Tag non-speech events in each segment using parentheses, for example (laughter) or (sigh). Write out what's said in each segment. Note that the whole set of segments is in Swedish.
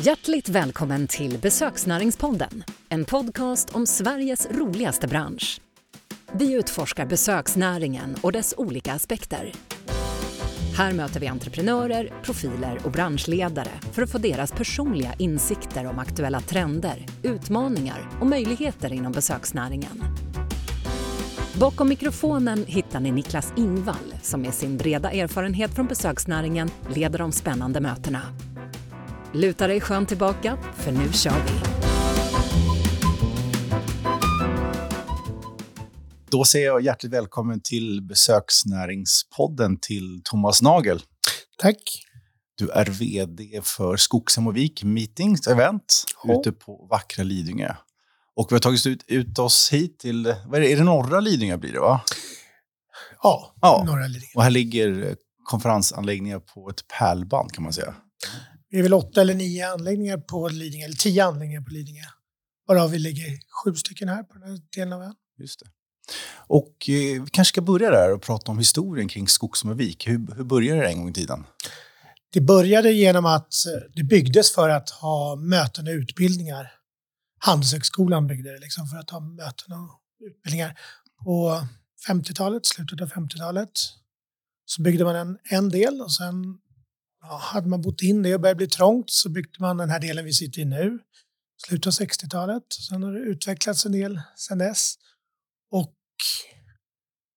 Hjärtligt välkommen till Besöksnäringspodden, en podcast om Sveriges roligaste bransch. Vi utforskar besöksnäringen och dess olika aspekter. Här möter vi entreprenörer, profiler och branschledare för att få deras personliga insikter om aktuella trender, utmaningar och möjligheter inom besöksnäringen. Bakom mikrofonen hittar ni Niklas Ingvall som med sin breda erfarenhet från besöksnäringen leder de spännande mötena. Luta dig skönt tillbaka, för nu kör vi! Då säger jag hjärtligt välkommen till Besöksnäringspodden till Thomas Nagel. Tack. Du är VD för Skogsamovik Meetings Event Ja. ute på vackra Lidingö. Och vi har tagit ut, ut oss hit till, vad är det, är det norra Lidingö blir det va? Ja, Ja. norra Lidingö. Och här ligger konferensanläggningar på ett pärlband kan man säga. Vi är väl åtta eller nio anläggningar på Lidingö, eller tio anläggningar på Lidingö. Varav vi ligger sju stycken här på den här delen av ön. Just det. Och eh, vi kanske ska börja där och prata om historien kring Skogsomavik. Hur, hur började det en gång i tiden? Det började genom att eh, det byggdes för att ha möten och utbildningar. Handelshögskolan byggde det liksom för att ha möten och utbildningar. På 50-talet, slutet av 50-talet, så byggde man en, en del och sen ja, hade man bott in det och började bli trångt så byggde man den här delen vi sitter i nu. Slutet av 60-talet. Sen har det utvecklats en del sen dess. Och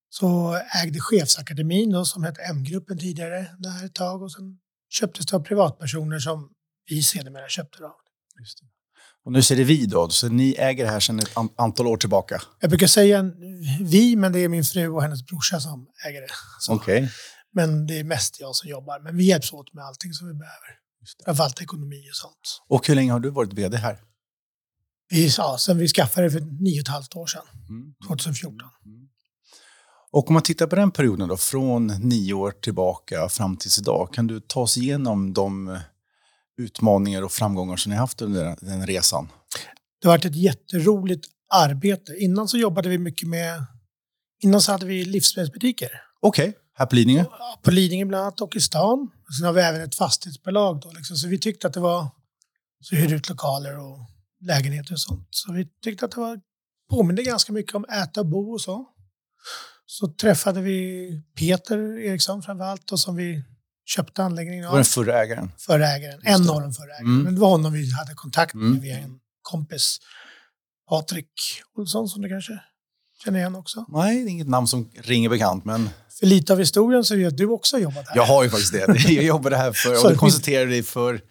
så ägde Chefsakademin då, som hette M-gruppen tidigare det här ett tag och sen köptes det av privatpersoner som vi sedermera köpte det av. Just det. Och nu ser det vi då, så ni äger det här sedan ett an- antal år tillbaka. Jag brukar säga vi, men det är min fru och hennes brorsa som äger det. Okej. Men det är mest jag som jobbar. Men vi hjälps åt med allting som vi behöver. Framförallt ekonomi och sånt. Och hur länge har du varit VD här? Vi, ja, sen vi skaffade det för nio och ett halvt år sedan, Mm. 2014. Och om man tittar på den perioden då, från nio år tillbaka fram tills idag, kan du ta oss igenom de utmaningar och framgångar som ni haft under den- resan? Det har varit ett jätteroligt arbete. Innan så jobbade vi mycket med... Innan så hade vi livsmedelsbutiker. Okej, här på Lidingö. På Lidingö bland annat och i stan. Sen har vi även ett fastighetsbolag. Då, liksom. Så vi tyckte att det var... Så hyrde ut lokaler och lägenheter och sånt. Så vi tyckte att det var, påminde ganska mycket om äta och bo och så. Så träffade vi Peter Eriksson framför allt och som vi köpte anläggningen Det av. var den förra ägaren. Förra ägaren. En av de förra ägarna. Mm. Men det var honom vi hade kontakt med Mm. via en kompis. Patrik Olsson som du kanske känner igen också. Nej, det är inget namn som ringer bekant, men För lite av historien så är det att du också har jobbat här. jag har ju faktiskt det. (laughs) Jag jobbade här för, och Sorry. jag koncentrerade det för,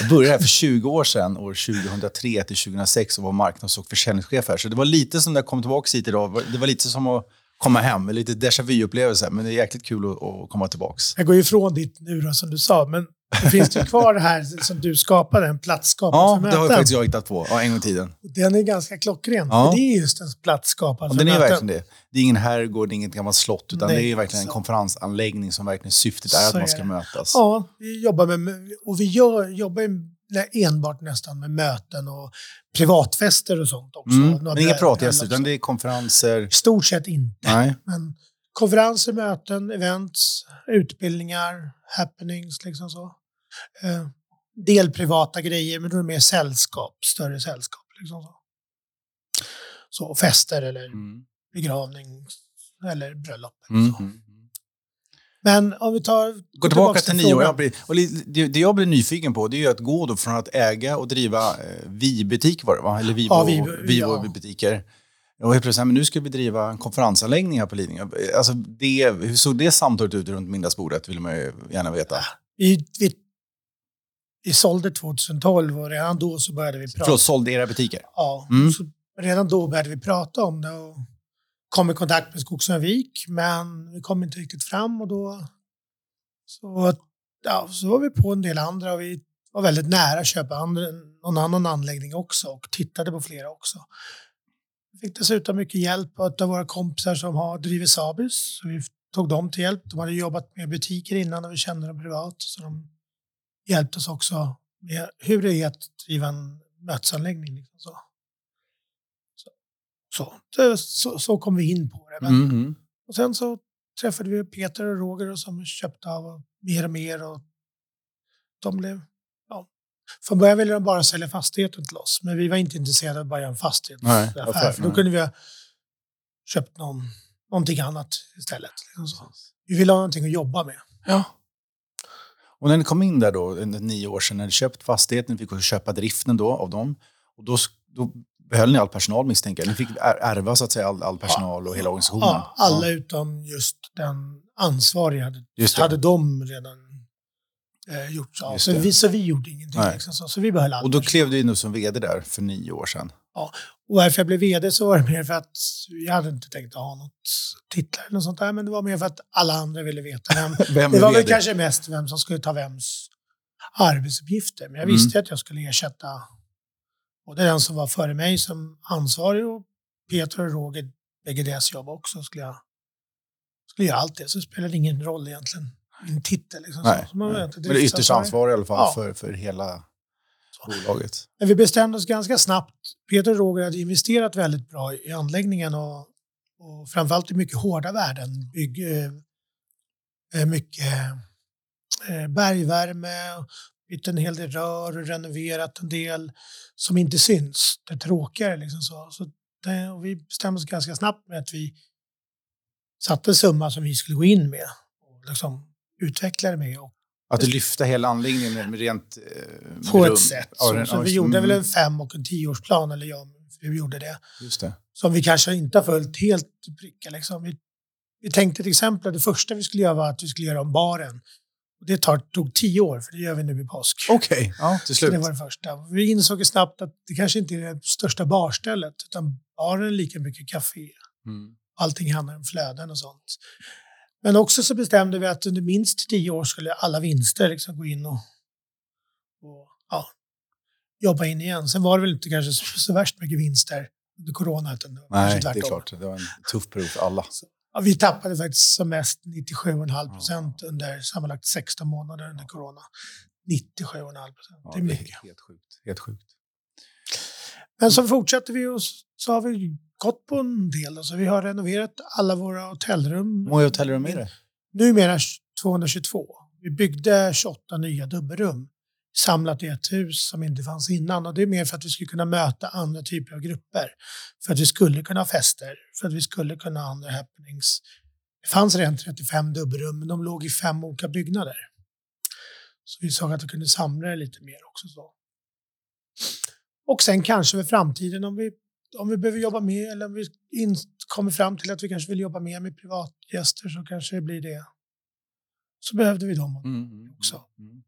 jag började här för 20 år sedan, år 2003 till 2006 och var marknads och försäljningschef här. Så det var lite som när jag kom tillbaka hit idag, det var lite som att komma hem, lite déjà vu-upplevelse, men det är jäkligt kul att, att komma tillbaka. Jag går ju ifrån ditt nu då, som du sa, men det finns ju kvar det här som du skapade, en platsskapad Ja, för det har möten. faktiskt jag hittat på, ja, en gång i tiden. Den är ganska klockren, Ja. för det är just en platsskapad Och för den är möten. verkligen det. Det är ingen herrgård, det är inget gammalt slott, utan Nej, det är verkligen en så. konferensanläggning som verkligen syftet är att Så man är ska det. mötas. Ja, vi jobbar med, och vi gör, jobbar enbart nästan med möten och privatfester och sånt också. Mm. Men inga pratgäster, och utan det är konferenser. I stort sett inte. Nej. Men konferenser, möten, events, utbildningar, happenings, liksom så. Eh, del privata grejer, men då är det mer sällskap, större sällskap. Liksom så. så fester eller Mm. begravning eller bröllop. Mm. Så. Men om vi tar... Gå tillbaka till nio år. och det, det jag blir nyfiken på det är ju att gå då från att äga och driva eh, Vi-butik var det va? Eller Vivo, Ja, Vivo, Vivo ja. butiker. Och helt plötsligt, men nu ska vi driva en konferensanläggning här på Lidingö. Alltså det, hur såg det samtalet ut runt middagsbordet vill man ju gärna veta. Vi, vi, vi sålde 2012 och redan då så började vi prata. Förlåt, sålde era butiker? Ja, Mm. så redan då började vi prata om det och kom i kontakt med Skogsövik, men vi kom inte riktigt fram och då så, ja, så var vi på en del andra och vi var väldigt nära att köpa andra, någon annan anläggning också och tittade på flera också. Vi fick dessutom mycket hjälp av våra kompisar som har drivit Sabus. Så vi tog dem till hjälp. De hade jobbat med butiker innan och vi kände dem privat. Så de hjälpte oss också med hur det är att driva en mötesanläggning. Liksom så. Så, så, så, så, kom vi in på det. Men, Mhm. Och sen så träffade vi Peter och Roger och som köpte av mer och mer. Och de blev, ja. Från början ville de bara sälja fastigheten till oss, men vi var inte intresserade av att bara göra en fastighetsaffär. För då kunde vi ha köpt någon, någonting annat istället. Liksom. Vi ville ha någonting att jobba med. Ja. Och när ni kom in där då, nio år sedan, när ni köpt fastigheten, fick ni köpa driften då av dem. Och då, då behöll ni all personal misstänker jag? Ni fick ärva så att säga all, all personal och hela organisationen? Ja, alla ja. utom just den ansvariga hade, hade de redan eh, gjort. Så. Så, vi, så vi gjorde ingenting. Liksom, så, så vi behöll all Och då klev du in som vd där för nio år sedan? Ja, och varför jag blev vd så var det mer för att jag hade inte tänkt att ha något titlar eller något sånt där, men det var mer för att alla andra ville veta vem. (laughs) vem det var väl kanske mest vem som skulle ta vems arbetsuppgifter. Men jag mm. visste att jag skulle ersätta både den som var före mig som ansvarig och Peter och Roger, bägge deras jobb också, skulle jag skulle göra allt det. Så det spelade ingen roll egentligen, min titel. Liksom. Nej, så, man nej. Men det är ytterst ansvarig i alla fall ja. för, för hela bolaget. Men vi bestämde oss ganska snabbt. Peter och Roger hade investerat väldigt bra i anläggningen och, och framförallt i mycket hårda värden. Bygg, eh, eh mycket eh, bergvärme, bytt en hel del rör och renoverat en del som inte syns. Det är tråkigare. Liksom så. Så det, och vi bestämde oss ganska snabbt med att vi satte en summa som vi skulle gå in med och liksom utveckla det med. Och att lyfta hela anläggningen med rent... Eh, på ett sätt. Så, så vi gjorde väl en fem och en tioårsplan, eller ja, vi gjorde det. Just det. Som vi kanske inte har följt helt pricka. Liksom. Vi, vi tänkte till exempel att det första vi skulle göra var att vi skulle göra om baren. Det tar, tog tio år, för det gör vi nu i påsk. Okej, okay. ja, till slut. Så det var det första. Vi insåg snabbt att det kanske inte är det största barstället, utan baren är lika mycket café. Mm. Allting handlar om flöden och sånt. Men också så bestämde vi att under minst tio år skulle alla vinster liksom gå in och, och ja, jobba in igen. Sen var det väl inte kanske så värst mycket vinster under corona. Utan det Nej, det är klart. Det var en tuff period för alla. Så, ja, vi tappade faktiskt som mest 97,5 procent ja. under sammanlagt 16 månader under corona. 97,5 procent. Ja, det är mycket. Det är helt sjukt. Helt sjukt. Men så fortsätter vi och så har vi gått på en del. Alltså, vi har renoverat alla våra hotellrum. Hur många hotellrum är det? Numera 222. Vi byggde 28 nya dubbelrum samlat i ett hus som inte fanns innan. Och det är mer för att vi skulle kunna möta andra typer av grupper. För att vi skulle kunna ha fester, för att vi skulle kunna ha andra happenings. Det fanns redan 35 dubbelrum, men de låg i fem olika byggnader. Så vi såg att vi kunde samla det lite mer också. Så. Och sen kanske för framtiden om vi om vi behöver jobba mer eller om vi in, kommer fram till att vi kanske vill jobba mer med privatgäster så kanske det blir det. Så behövde vi dem mm, mm, också. Mm.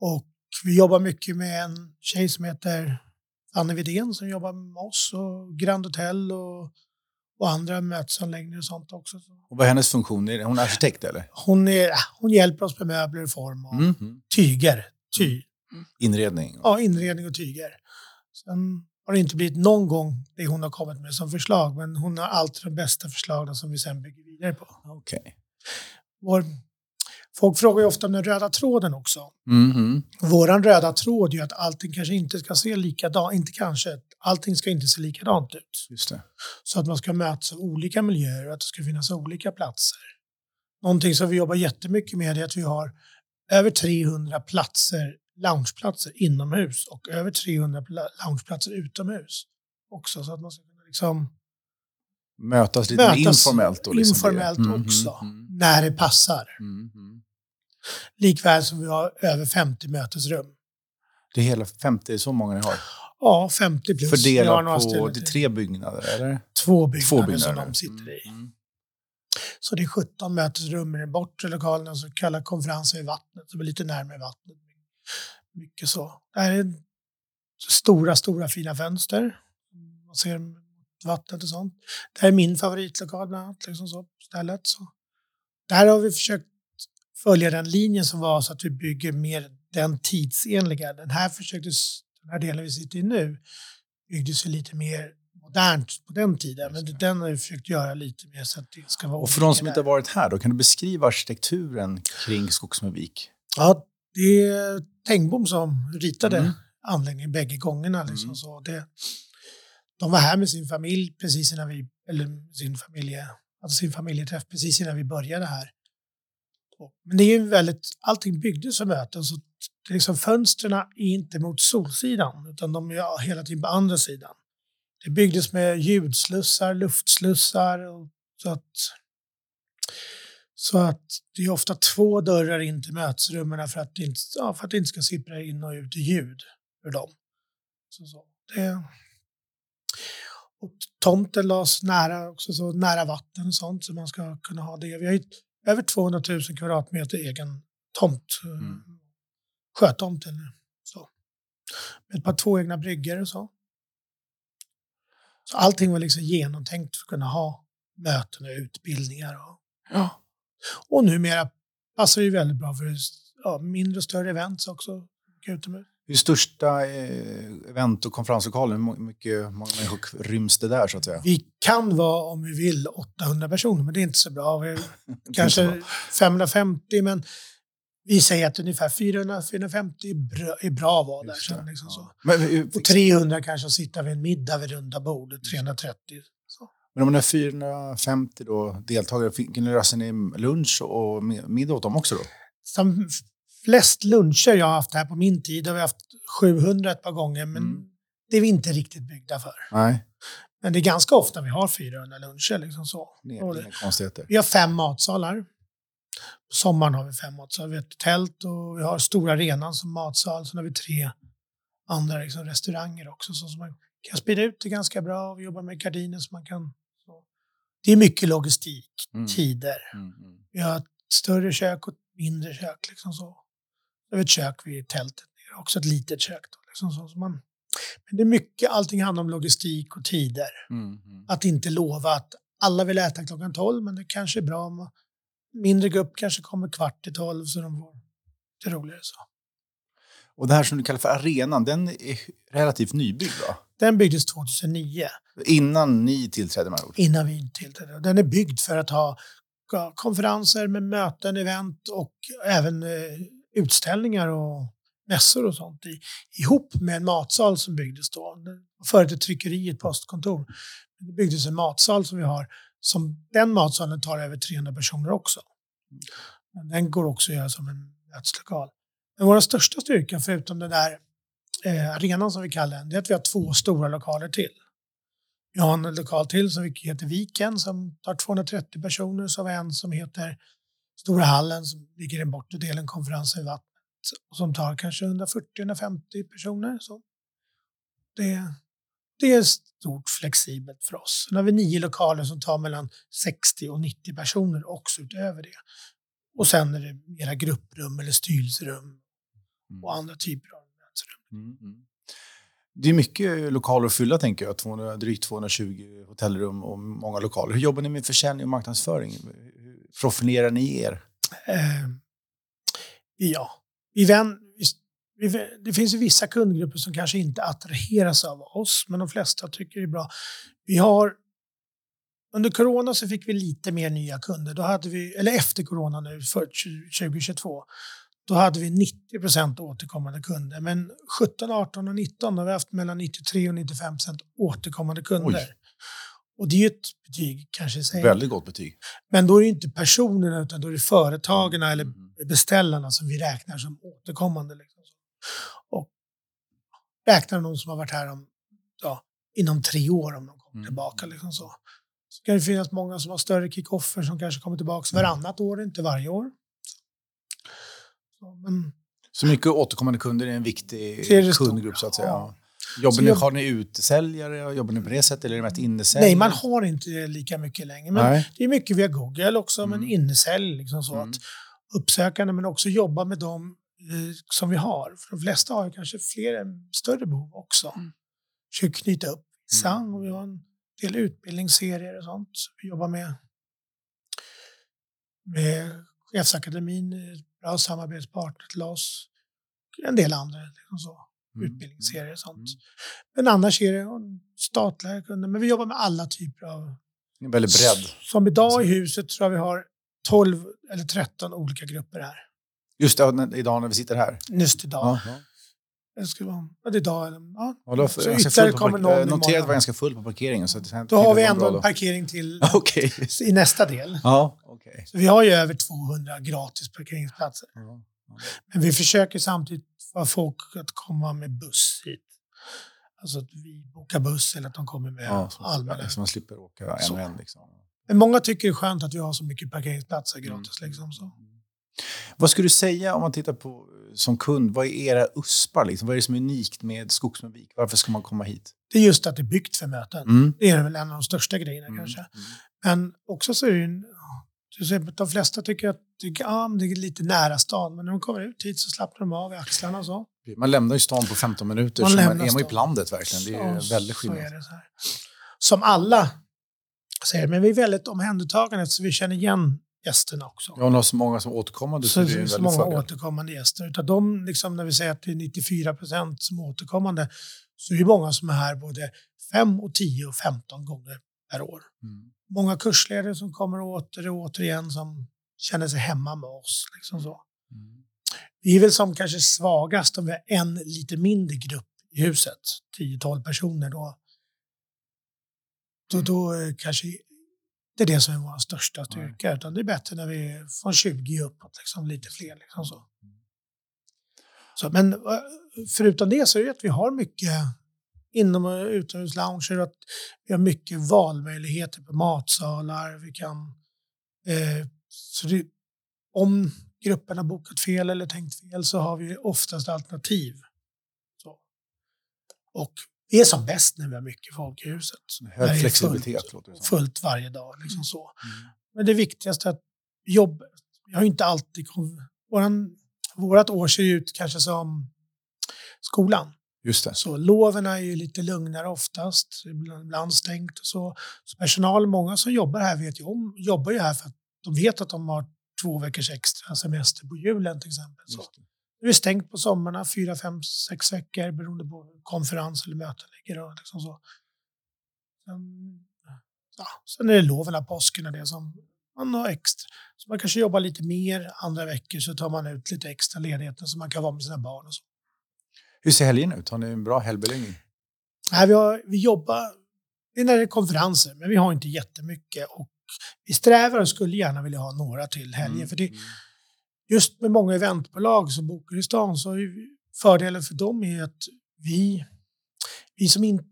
Och vi jobbar mycket med en tjej som heter Anne Widén som jobbar med oss och Grand Hotel och, och andra mötesanläggningar och sånt också. Och vad är hennes funktion? Är hon arkitekt eller? Hon, är, hon hjälper oss med möbler form och mm. tyger. Ty. Inredning? Ja, inredning och tyger. Sen har det inte blivit någon gång det hon har kommit med som förslag, men hon har alltid de bästa förslagen som vi sen bygger vidare på. Okay. Vår, folk frågar ju ofta om den röda tråden också. Mm -hmm. Vår röda tråd är ju att allting kanske inte ska se likadant, inte kanske, allting ska inte se likadant ut. Just det. Så att man ska mötas av olika miljöer och att det ska finnas olika platser. Någonting som vi jobbar jättemycket med är att vi har över 300 platser loungeplatser inomhus och över 300 loungeplatser utomhus också. Så att man ska kunna liksom mötas lite mötas informellt. Då, liksom informellt mm, mm, också, mm, när det passar. Mm, mm. Likväl som vi har över 50 mötesrum. Det är hela 50, så många ni har? Ja, 50 plus. Fördelat på det tre byggnader, eller? Två byggnader, Två byggnader som de sitter i. Mm, så det är 17 mötesrum i den bortre lokalen, så kallade konferenser i vattnet, som är lite närmare vattnet mycket så. Det här är stora, stora fina fönster. Man ser vattnet och sånt. Det här är min favoritlokal bland annat, liksom så, stället. Så. Där har vi försökt följa den linjen som var så att vi bygger mer den tidsenliga. Den här försöktes, den här delen vi sitter i nu, byggdes ju lite mer modernt på den tiden. Men den har vi försökt göra lite mer så att det ska vara Och för de som inte har varit här, då kan du beskriva arkitekturen kring Skogsmövik? Ja, det är Tengbom som ritade mm. anläggningen bägge gångerna. Liksom. Mm. Så det, de var här med sin familj precis innan vi, eller sin, familje, alltså sin familjeträff precis innan vi började här. Men det är ju väldigt, allting byggdes för möten så liksom, fönstren är inte mot solsidan, utan de är hela tiden på andra sidan. Det byggdes med ljudslussar, luftslussar. Och, så, att, så att det är ofta två dörrar in till mötesrummen för att det inte, ja, för att inte ska sippra in och ut ljud ur dem. Så, så. Det, och tomten lades nära, också så nära vatten och sånt så man ska kunna ha det. Vi har över 200 000 kvadratmeter egen tomt. Mm. Sjötomten. Så. Med ett par två egna bryggor och så. Så allting var liksom genomtänkt för att kunna ha möten och utbildningar. Och, ja. Och numera passar det väldigt bra för ja, mindre och större events också. Utomhus. Hur största eh, event och konferenslokalen, hur mycket många människor ryms det där så att säga? Vi kan vara, om vi vill, 800 personer, men det är inte så bra. (laughs) (laughs) Kanske 550, men vi säger att ungefär 400-450 är bra att vara där. Sen, liksom ja. Men, och 300 kanske att sitta vid en middag vid runda bordet, 330. Men om det är 450 då, deltagare, kan ni lösa ni lunch och middag åt dem också då? Som flest luncher jag har haft här på min tid har vi haft 700 ett par gånger, men mm. det är vi inte riktigt byggda för. Nej. Men det är ganska ofta vi har 400 luncher. Liksom så. Det. Vi har fem matsalar. På sommaren har vi fem matsalar. Vi har ett tält och vi har stora arenan som matsal. Sen har vi tre andra liksom, restauranger också. Så, man kan sprida ut det ganska bra. Vi jobbar med gardiner så man kan... Det är mycket logistik, mm. tider. Mm, mm. Vi har ett större kök och ett mindre kök. Liksom så. Vi har ett kök vid tältet. Också ett litet kök. Då, liksom så. så man, men det är mycket, allting handlar om logistik och tider. Mm, mm. Att inte lova att alla vill äta klockan 12, men det kanske är bra om mindre grupp kanske kommer kvart i tolv så de får det roligare så. Och det här som du kallar för arenan, den är relativt nybyggd va? Den byggdes 2009. Innan ni tillträdde med Innan vi tillträdde. Den är byggd för att ha konferenser med möten, event och även eh, utställningar och mässor och sånt i, ihop med en matsal som byggdes då. Förut ett tryckeri, ett postkontor. Det byggdes en matsal som vi har som den matsalen tar över 300 personer också. Den går också att göra som en möteslokal. Men vår största styrka, förutom den där eh, arenan som vi kallar den, det är att vi har två stora lokaler till. Vi har en lokal till som heter Viken som tar 230 personer. Så har vi en som heter Stora hallen som ligger i den bortre delen, konferensen i vattnet, som tar kanske 140-150 personer. Så det, det är stort flexibelt för oss. Sen har vi nio lokaler som tar mellan 60 och 90 personer också utöver det. Och sen är det mera grupprum eller styrelserum och mm. andra typer av. Mm, mm. Det är mycket lokaler att fylla, tänker jag. 200, drygt 220 hotellrum och många lokaler. Hur jobbar ni med försäljning och marknadsföring? Hur profilerar ni er? Eh, ja, vi, vän, det finns ju vissa kundgrupper som kanske inte attraheras av oss, men de flesta tycker det är bra. Vi har under corona så fick vi lite mer nya kunder. Då hade vi, eller efter corona nu, för 2022, då hade vi 90 procent återkommande kunder. Men 17, 18 och 19 har vi haft mellan 93 och 95 procent återkommande kunder. Oj. Och det är ju ett betyg kanske. Säger. Väldigt gott betyg. Men då är det inte personerna utan då är det företagen eller mm. beställarna som vi räknar som återkommande. Liksom. Och räknar de som har varit här om, ja, inom tre år om de kommer mm. tillbaka. Liksom så. så kan det finnas många som har större kickoffer som kanske kommer tillbaka varannat år, inte varje år. Så, men, så mycket återkommande kunder är en viktig kundgrupp så att säga. Ja. Jobbar ni, har ni utsäljare? Jobbar ni på det sättet eller är det mest innesäljare? Nej, man har inte lika mycket längre. Men Nej. det är mycket via Google också, mm. men innesälj. Liksom så mm. att uppsökande, men också jobba med dem Eh, som vi har. För de flesta har kanske fler, större behov också. Mm. Försöker knyta upp vissa mm. och vi har en del utbildningsserier och sånt. Vi jobbar med, med Chefsakademin, bra samarbetspartner till oss. En del andra liksom så, mm. utbildningsserier och sånt. Mm. Men annars är det statliga kunder. Men vi jobbar med alla typer av... Väldigt bredd. Som idag i huset tror jag vi har 12 eller 13 olika grupper här. Just det, idag när vi sitter här? Just idag. Ja, ja. Det ska vara, ja, idag, ja. Ja, då, så ytterligare kommer någon Jag noterade var ganska fullt på parkeringen. Så det, då har vi ändå en parkering till (laughs) okay. i nästa del. Ja, okay. Så vi har ju över 200 gratis parkeringsplatser. Ja. Men vi försöker samtidigt få folk att komma med buss hit. Alltså att vi bokar buss eller att de kommer med Ja, så, allmänna. så man slipper åka en och en. Liksom. Men många tycker det är skönt att vi har så mycket parkeringsplatser gratis. Mm. Liksom, så. Vad skulle du säga om man tittar på eh, som kund, vad är era USPar? Liksom? Vad är det som är unikt med Skogsmövik? Varför ska man komma hit? Det är just att det är byggt för möten. Mm. Det är väl en av de största grejerna Mm. kanske. Mm. Men också så är det ju, en- de flesta tycker att tycker, ja, det är lite nära stan, men när de kommer ut hit så slappnar de av i axlarna och så. Man lämnar ju stan på 15 minuter, Man så man är man ju på landet verkligen. Det är så skillnad. är det så här. Som alla säger, men vi är väldigt omhändertagande så vi känner igen gästerna också. Ja, och har så många som återkommande så, så, det är så många fördel. återkommande gäster. Utav de, liksom, när vi säger att det är 94 procent som är återkommande, så är det många som är här både 5, och 10 och 15 gånger per år. Mm. Många kursledare som kommer åter och återigen som känner sig hemma med oss. Liksom så. Mm. Vi är väl som kanske svagast om vi har en lite mindre grupp i huset, 10-12 personer. Då, då, då är kanske det är det som är vår största styrka. Utan det är bättre när vi är från 20 uppåt, liksom, lite fler. Liksom så. Så, men eh, förutom det så är det att vi har mycket inom och utomhuslounger. Att vi har mycket valmöjligheter på matsalar. Vi kan, eh, så det, om gruppen har bokat fel eller tänkt fel så har vi oftast alternativ. Så. Och vi är som bäst när vi har mycket folk i huset. Hög flexibilitet fullt, låter det som. fullt varje dag. Liksom så. Mm. Men det viktigaste är att jobb, jag har inte alltid... Våran, vårat år ser ut kanske som skolan. Just det. Så loven är ju lite lugnare oftast, ibland stängt och så. så personal, många som jobbar här vet ju om, jobbar ju här för att de vet att de har två veckors extra semester på julen till exempel. Så. Just det. Det är stängt på sommarna, fyra, fem, sex veckor beroende på konferens eller möten ligger. Och liksom så. Sen, ja, sen är det loven av påsken och det som man har extra. Så man kanske jobbar lite mer, andra veckor så tar man ut lite extra ledigheter så man kan vara med sina barn och så. Hur ser helgen ut? Har ni en bra helgbeläggning? Nej, vi, har, vi jobbar, det är när det är konferenser, men vi har inte jättemycket. Och vi strävar och skulle gärna vilja ha några till helger. Mm. För det, just med många eventbolag som bokar i stan så är fördelen för dem är att vi, vi som inte,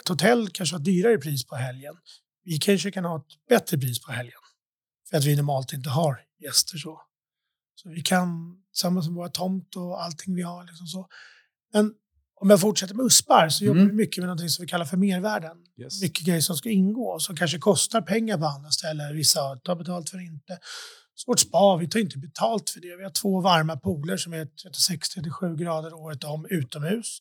ett hotell kanske har dyrare pris på helgen. Vi kanske kan ha ett bättre pris på helgen. För att vi normalt inte har gäster så. Så vi kan, tillsammans med våra tomt och allting vi har. Liksom så. Men om jag fortsätter med USPar så jobbar Mm. vi mycket med något som vi kallar för mervärden. Yes. Mycket grejer som ska ingå som kanske kostar pengar på andra ställen. Vissa tar betalt för inte. Så vårt spa, vi tar inte betalt för det. Vi har två varma pooler som är 36-37 grader året om utomhus.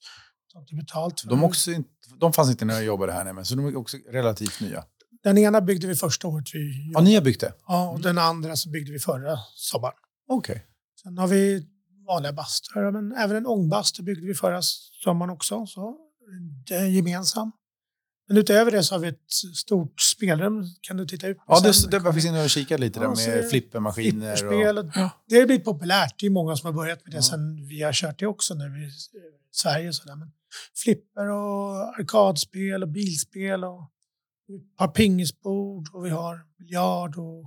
Tar inte betalt för De, också, inte- de fanns inte när jag jobbade här, men så de är också relativt nya. Den ena byggde vi första året vi Ja, ni har byggt det? Ja, och den andra så byggde vi förra sommaren. Okej. Sen har vi vanliga bastur, men även en ångbastu byggde vi förra sommaren också. Så det är gemensam. Men utöver det så har vi ett stort spelrum. Kan du titta ut? Ja, det, det var faktiskt inne och kikat lite Ja, där med flippermaskiner. Flipperspel. Och, Och... Det har blivit populärt. Det är många som har börjat med det Ja. sen vi har kört det också nu i Sverige. och Sådär. Men flipper och arkadspel och bilspel och ett par pingisbord och vi har biljard och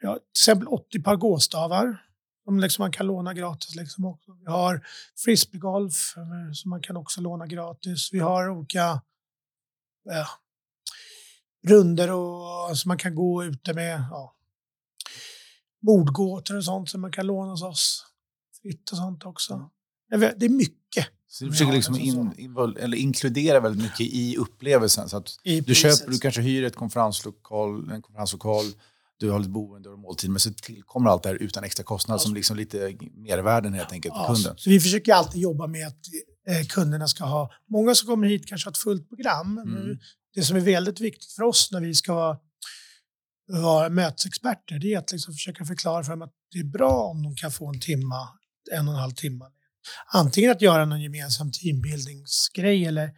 vi har till exempel 80 par gåstavar som liksom man kan låna gratis. Liksom också. Vi har frisbeegolf eh, som man kan också låna gratis. Vi har olika ja, runder och, som man kan gå ute med. Ja, mordgåtor och sånt som man kan låna hos oss. Fritt och sånt också. Det är- Det är mycket. så du försöker liksom in, invol- eller inkludera väldigt mycket i upplevelsen. Så att I du, köper, du kanske hyr ett konferenslokal, en konferenslokal, du har lite boende och måltid, men så tillkommer allt det här utan extra kostnad som liksom lite mervärden helt enkelt för Ja, kunden. Så vi försöker alltid jobba med att eh, kunderna ska ha, många som kommer hit kanske har ett fullt program. Mm. Det som är väldigt viktigt för oss när vi ska vara, vara mötesexperter, det är att liksom försöka förklara för dem att det är bra om de kan få en timma, en och en halv timme. Antingen att göra någon gemensam teambuildingsgrej eller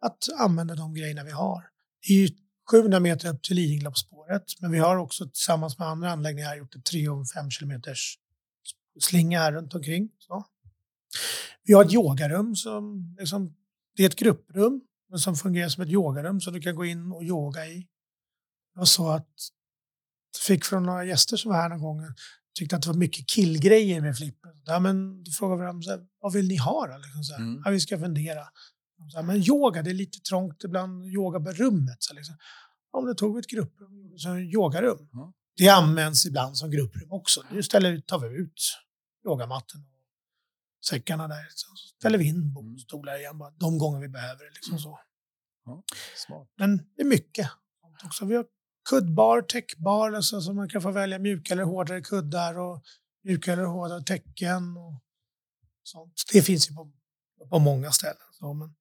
att använda de grejerna vi har. Det är ju 700 meter upp till Lidingöloppsspåret, men vi har också tillsammans med andra anläggningar gjort ett 3 och 5 kilometers slinga här runt omkring. Så. Vi har ett yogarum som liksom, det är ett grupprum men som fungerar som ett yogarum så du kan gå in och yoga i. Var så att jag fick från några gäster som var här någon gång tyckte att det var mycket killgrejer med flipper. Ja, men då frågade vi dem, så här, vad vill ni ha då? Liksom så Mm. ja, vi ska fundera. Så här, men yoga, det är lite trångt ibland, yogarummet. Så liksom. Om det tog vi ett grupprum, så yogarum. Ja. Det används ibland som grupprum också. Nu ställer, tar vi ut yogamatten säckarna där. Så ställer vi in bord och stolar igen bara, de gånger vi behöver det. Liksom så. Smart. Men det är mycket också. Vi har kuddbar, täckbar, alltså, så man kan få välja mjuka eller hårdare kuddar och mjuka eller hårdare täcken. Och sånt. Det finns ju på, på många ställen. Så, men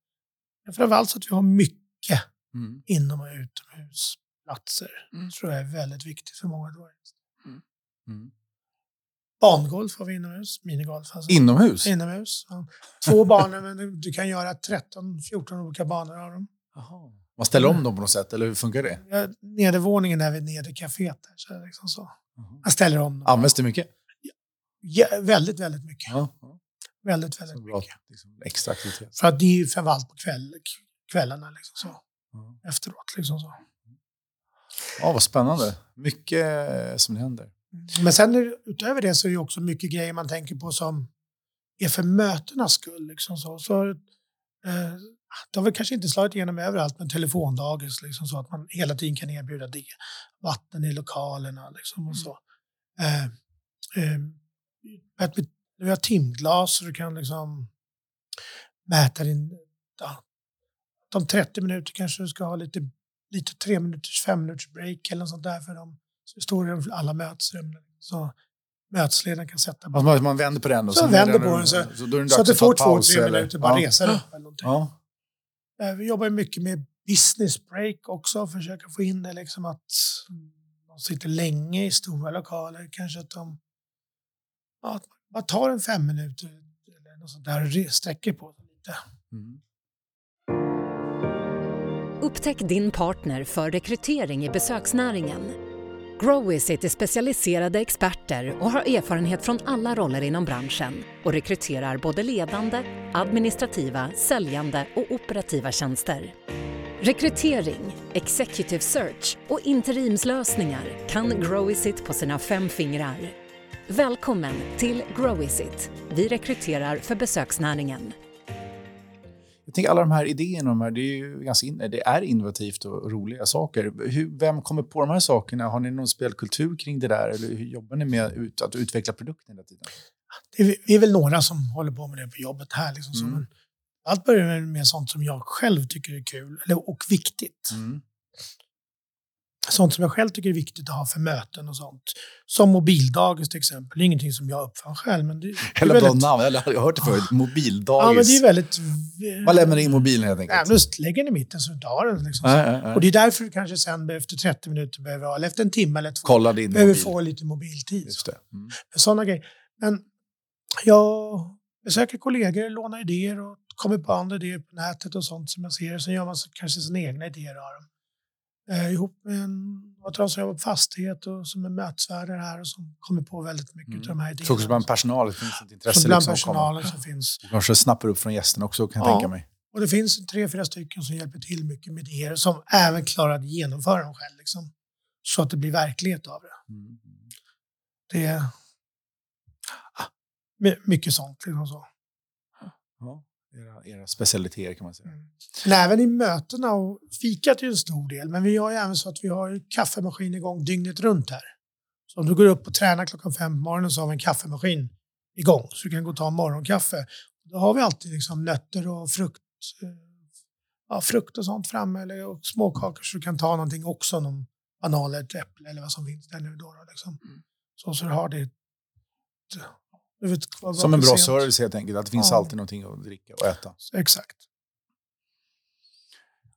men framförallt så att vi har mycket Mm. inom och utomhusplatser. Mm. tror jag är väldigt viktigt för många. Mm. Bangolf har vi inomhus, minigolf. Alltså. Inomhus? Inomhus. Ja. Två banor, men du- kan göra 13-14 olika banor av dem. Jaha. Man ställer om dem på något sätt, eller hur funkar det? Ja, Nedervåningen är vid nedre kaféet. Där, så är det liksom så. Jag ställer om dem. Används det mycket? Ja, väldigt, väldigt mycket. Ja. Väldigt, väldigt bra mycket. liksom, extra aktivitet. För att det är ju framförallt på kväll, kvällarna liksom så. Ja. Efteråt liksom så. Ja, vad spännande. Mycket eh, som händer. Men sen utöver det så är det också mycket grejer man tänker på som är för mötenas skull. Liksom så. Så, eh, det har väl kanske inte slagit igenom överallt med telefondagis, liksom så att man hela tiden kan erbjuda det. Vatten i lokalerna liksom och så. Eh, eh, vi har timglas så du kan liksom mäta din... Ja, om 30 minuter kanske du ska ha lite, lite tre minuters, fem minuters break eller något sånt där för dem. Så står det i alla mötesrum. Så mötesledaren kan sätta Alltså man, man vänder på den. Och Så sen vänder på den, så- så, då är det så att du får två, tre minuter, bara ja. resa upp eller någonting. Ja. Eh, Vi jobbar mycket med business break också, försöka få in det liksom att de sitter länge i stora lokaler, kanske att de ja, att man bara tar en fem minuter eller något sånt där och sträcker på sig lite. Mm. Upptäck din partner för rekrytering i besöksnäringen. Growvisit är specialiserade experter och har erfarenhet från alla roller inom branschen och rekryterar både ledande, administrativa, säljande och operativa tjänster. Rekrytering, executive search och interimslösningar kan Growisit på sina fem fingrar. Välkommen till Growisit. Vi rekryterar för besöksnäringen. Jag tänker alla de här idéerna, de här, det är ju ganska in, det är innovativt och roliga saker. Hur, vem kommer på de här sakerna? Har ni någon spelkultur kring det där? Eller hur jobbar ni med ut, att utveckla produkten hela tiden? Det är, vi är väl några som håller på med det på jobbet här. Liksom, Mm. allt börjar med- med sånt som jag själv tycker är kul eller, och viktigt. Mm. Sånt som jag själv tycker är viktigt att ha för möten och sånt. Som mobildagis till exempel. Det är ingenting som jag uppfann själv. Men det, det bra väldigt, namn, eller har jag hört det förut. Mobildagis. ja, men det är väldigt... Man lämnar in mobilen helt enkelt. men lägger den i mitten så du tar den. Liksom. Nej, nej, nej. Och det är därför du kanske sen efter 30 minuter behöver, ha- eller efter en timme eller två, Kolla din behöver mobil. få lite mobiltid. Just det. Mm. Sådana grejer. Men jag besöker kollegor, lånar idéer och kommer på andra idéer på nätet och sånt som jag ser. Sen gör man kanske sina egna idéer av dem. Eh, ihop med en dem som jobbar på fastighet och som är mötesvärdar här och som kommer på väldigt mycket Mm. av de här idéerna. Fokus bland personalen, det finns ett intresse. Så bland liksom personalen som finns. Kanske snappar upp från gästerna också kan jag Ja. tänka mig. Och det finns tre, fyra stycken som hjälper till mycket med idéer som även klarar att genomföra dem själv. Liksom, så att det blir verklighet av det. Mm. Det är ah, my- mycket sånt. Liksom så. Ja. Era, era specialiteter kan man säga. Men även i mötena och fikat är ju en stor del, men vi har ju även så att vi har kaffemaskin igång dygnet runt här. Så om du går upp och tränar klockan fem på morgonen så har vi en kaffemaskin igång så du kan gå och ta en morgonkaffe. Då har vi alltid liksom nötter och frukt, eh, ja, frukt och sånt framme eller och småkakor så du kan ta någonting också, någon banan eller ett äpple eller vad som finns där nu. Då, då, liksom. Så, så du har det. Som en bra service helt enkelt. Att det finns Ja. alltid någonting att dricka och äta. Exakt.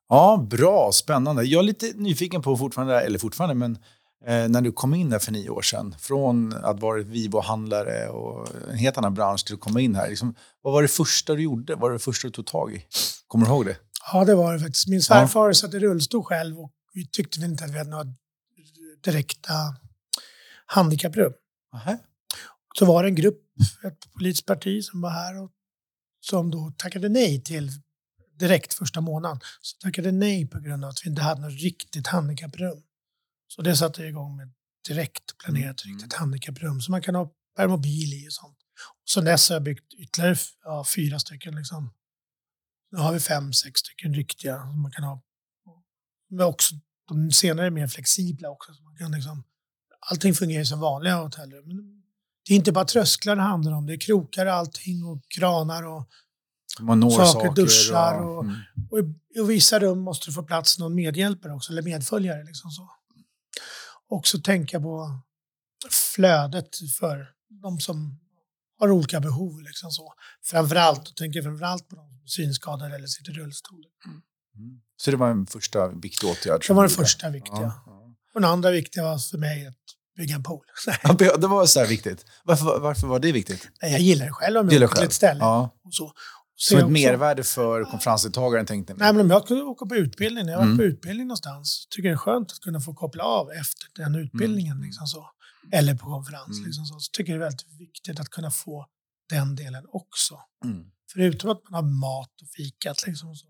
Ja, bra, spännande. Jag är lite nyfiken på fortfarande, eller fortfarande, men eh, när du kom in där för nio år sedan, från att vara Vivo-handlare och en helt annan bransch till att komma in här. Liksom, vad var det första du gjorde? Vad var det första du tog tag i? Kommer du ihåg det? Ja, det var det faktiskt. Min svärfar satt i rullstol själv och vi tyckte väl inte att vi hade några direkta handikapprum. Aha. Så var det en grupp, ett politiskt parti som var här och som då tackade nej till direkt första månaden. Så tackade nej på grund av att vi inte hade något riktigt handikapprum. Så det satte jag igång med direkt planerat Mm. ett handikapprum som man kan ha permobil i och sånt. Och sen dess har jag byggt ytterligare ja, fyra stycken. Liksom. Nu har vi fem, sex stycken riktiga som man kan ha. Men också, de senare är mer flexibla också. Så man kan liksom, allting fungerar som vanliga hotellrum. Det är inte bara trösklar det handlar om. Det är krokar och allting och kranar och Man når Saker, saker, duschar och- mm. och i, i vissa rum måste det få plats någon medhjälpare också, eller medföljare. Liksom så. Också tänka på flödet för de som har olika behov. Liksom så. Framförallt, och tänker framförallt på de synskadade eller sitter i rullstol. Mm. Så det var en första viktig åtgärd. Det var du gjorde. första viktiga. Ja, ja. Och den andra viktiga var för mig att bygga en pool. Det var så viktigt. Varför, varför var det viktigt? Nej, jag gillar det själv om jag åker till ett ställe. Ja. Och så. Som ett också- mervärde för konferensdeltagaren tänkte ni? Nej, men om jag kunde åka på utbildning, när jag Mm. på utbildning någonstans, tycker jag det är skönt att kunna få koppla av efter den utbildningen. Mm. Liksom så. Eller på konferens. Mm. Liksom så. så tycker jag det är väldigt viktigt att kunna få den delen också. Mm. Förutom att man har mat och fikat. Liksom så.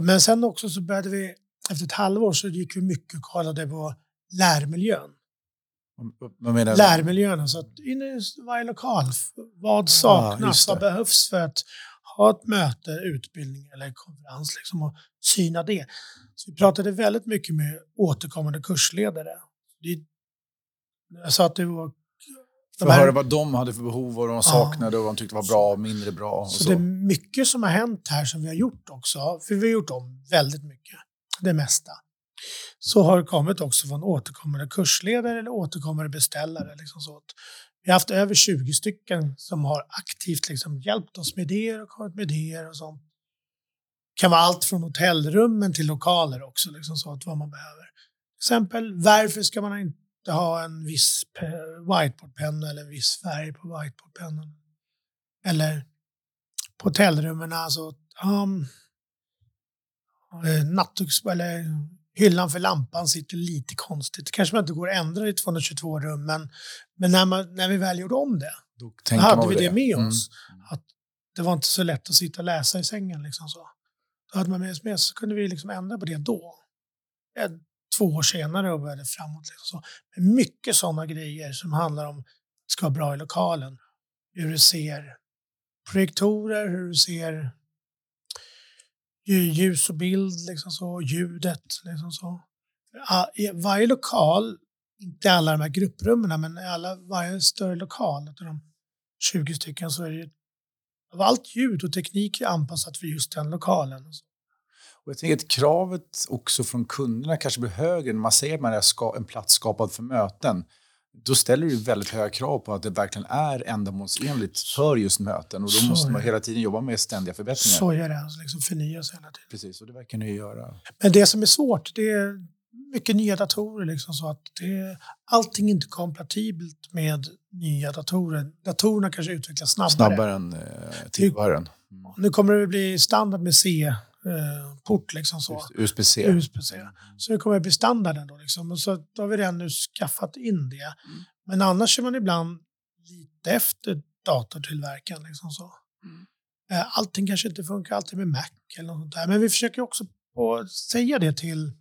Men sen också så började vi, efter ett halvår så gick vi mycket och kollade på lärmiljön. Menar? Lärmiljön, alltså att inne i varje lokal, vad saknas, just det. vad behövs för att ha ett möte, utbildning eller konferens liksom, och syna det. Så vi pratade väldigt mycket med återkommande kursledare. Det, jag sa att det var... För att här- höra vad de hade för behov, vad de saknade och vad de tyckte var bra och mindre bra. Och så, så. det är mycket som har hänt här som vi har gjort också, för vi har gjort om väldigt mycket, det mesta. Så har det kommit också från återkommande kursledare eller återkommande beställare. Liksom så. Vi har haft över 20 stycken som har aktivt liksom hjälpt oss med idéer och kommit med idéer och sånt. Det kan vara allt från hotellrummen till lokaler också, liksom så att vad man behöver. Till exempel, varför ska man inte ha en viss whiteboardpenna eller en viss färg på whiteboardpennan? Eller på hotellrummen, alltså um, nattduks eller hyllan för lampan sitter lite konstigt. Det kanske man inte går att ändra i 222 rum, men, men när, man, när vi väl gjorde om det, Då då hade vi väl det med Mm. oss. Att det var inte så lätt att sitta och läsa i sängen. Liksom så. Då hade man med oss med så kunde vi liksom ändra på det då. Eh, Två år senare och började framåt. Liksom så. Men mycket sådana grejer som handlar om att det ska vara bra i lokalen. Hur du ser projektorer, hur du ser ljus och bild, liksom så, ljudet. Liksom så. I varje lokal, inte i alla de här grupprummen, men i alla, varje större lokal, av de 20 stycken, så är det av allt ljud och teknik är anpassat för just den lokalen. Och jag tänker att kravet också från kunderna kanske blir högre när man säger att man är en plats skapad för möten. Då ställer det ju väldigt höga krav på att det verkligen är ändamålsenligt för just möten. Och då måste man hela tiden jobba med ständiga förbättringar. Så är det, alltså liksom förnyas hela tiden. Precis, och det verkar ni göra. Men det som är svårt, det är mycket nya datorer. Liksom, så att det, allting är inte kompatibelt med nya datorer. Datorerna kanske utvecklas snabbare. Snabbare än eh. Mm. Nu kommer det bli standard med C-port. Liksom så. USB-C. Så det kommer att bli standarden då. Liksom. Och så då har vi redan nu skaffat in det. Men annars är man ibland lite efter datortillverkaren. Liksom så. Eh, Allting kanske inte funkar alltid med Mac eller något sånt där. Men vi försöker också säga det till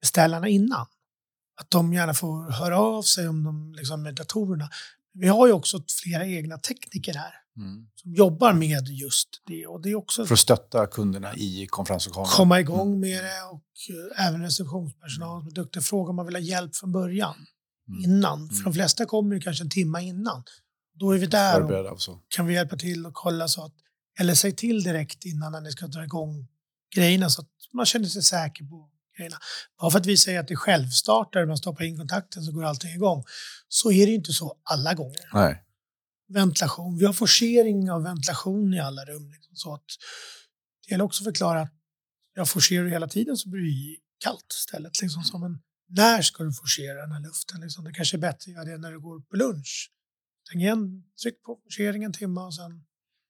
beställarna innan. Att de gärna får höra av sig om de liksom med datorerna. Vi har ju också flera egna tekniker här Mm. som jobbar med just det. Och det är också För att stötta kunderna i konferenslokalen. komma igång med det och eh, även receptionspersonal som är duktiga frågar om man vill ha hjälp från början. Mm. Innan. För de flesta kommer ju kanske en timme innan. Då är vi där och Förberedda och så. kan vi hjälpa till och kolla så att, eller säg till direkt innan när ni ska dra igång grejerna så att man känner sig säker på grejerna. Bara för att vi säger att det är självstartare, man stoppar in kontakten så går allting igång. Så är det ju inte så alla gånger. Nej. Ventilation, vi har forcering av ventilation i alla rum. Liksom, så att det gäller också att förklara att jag forcerar hela tiden så blir det kallt istället. Liksom, så, men när ska du forcera den här luften? Liksom? Det kanske är bättre att göra det när du går på lunch. Stäng igen, tryck på forcering en timme och sen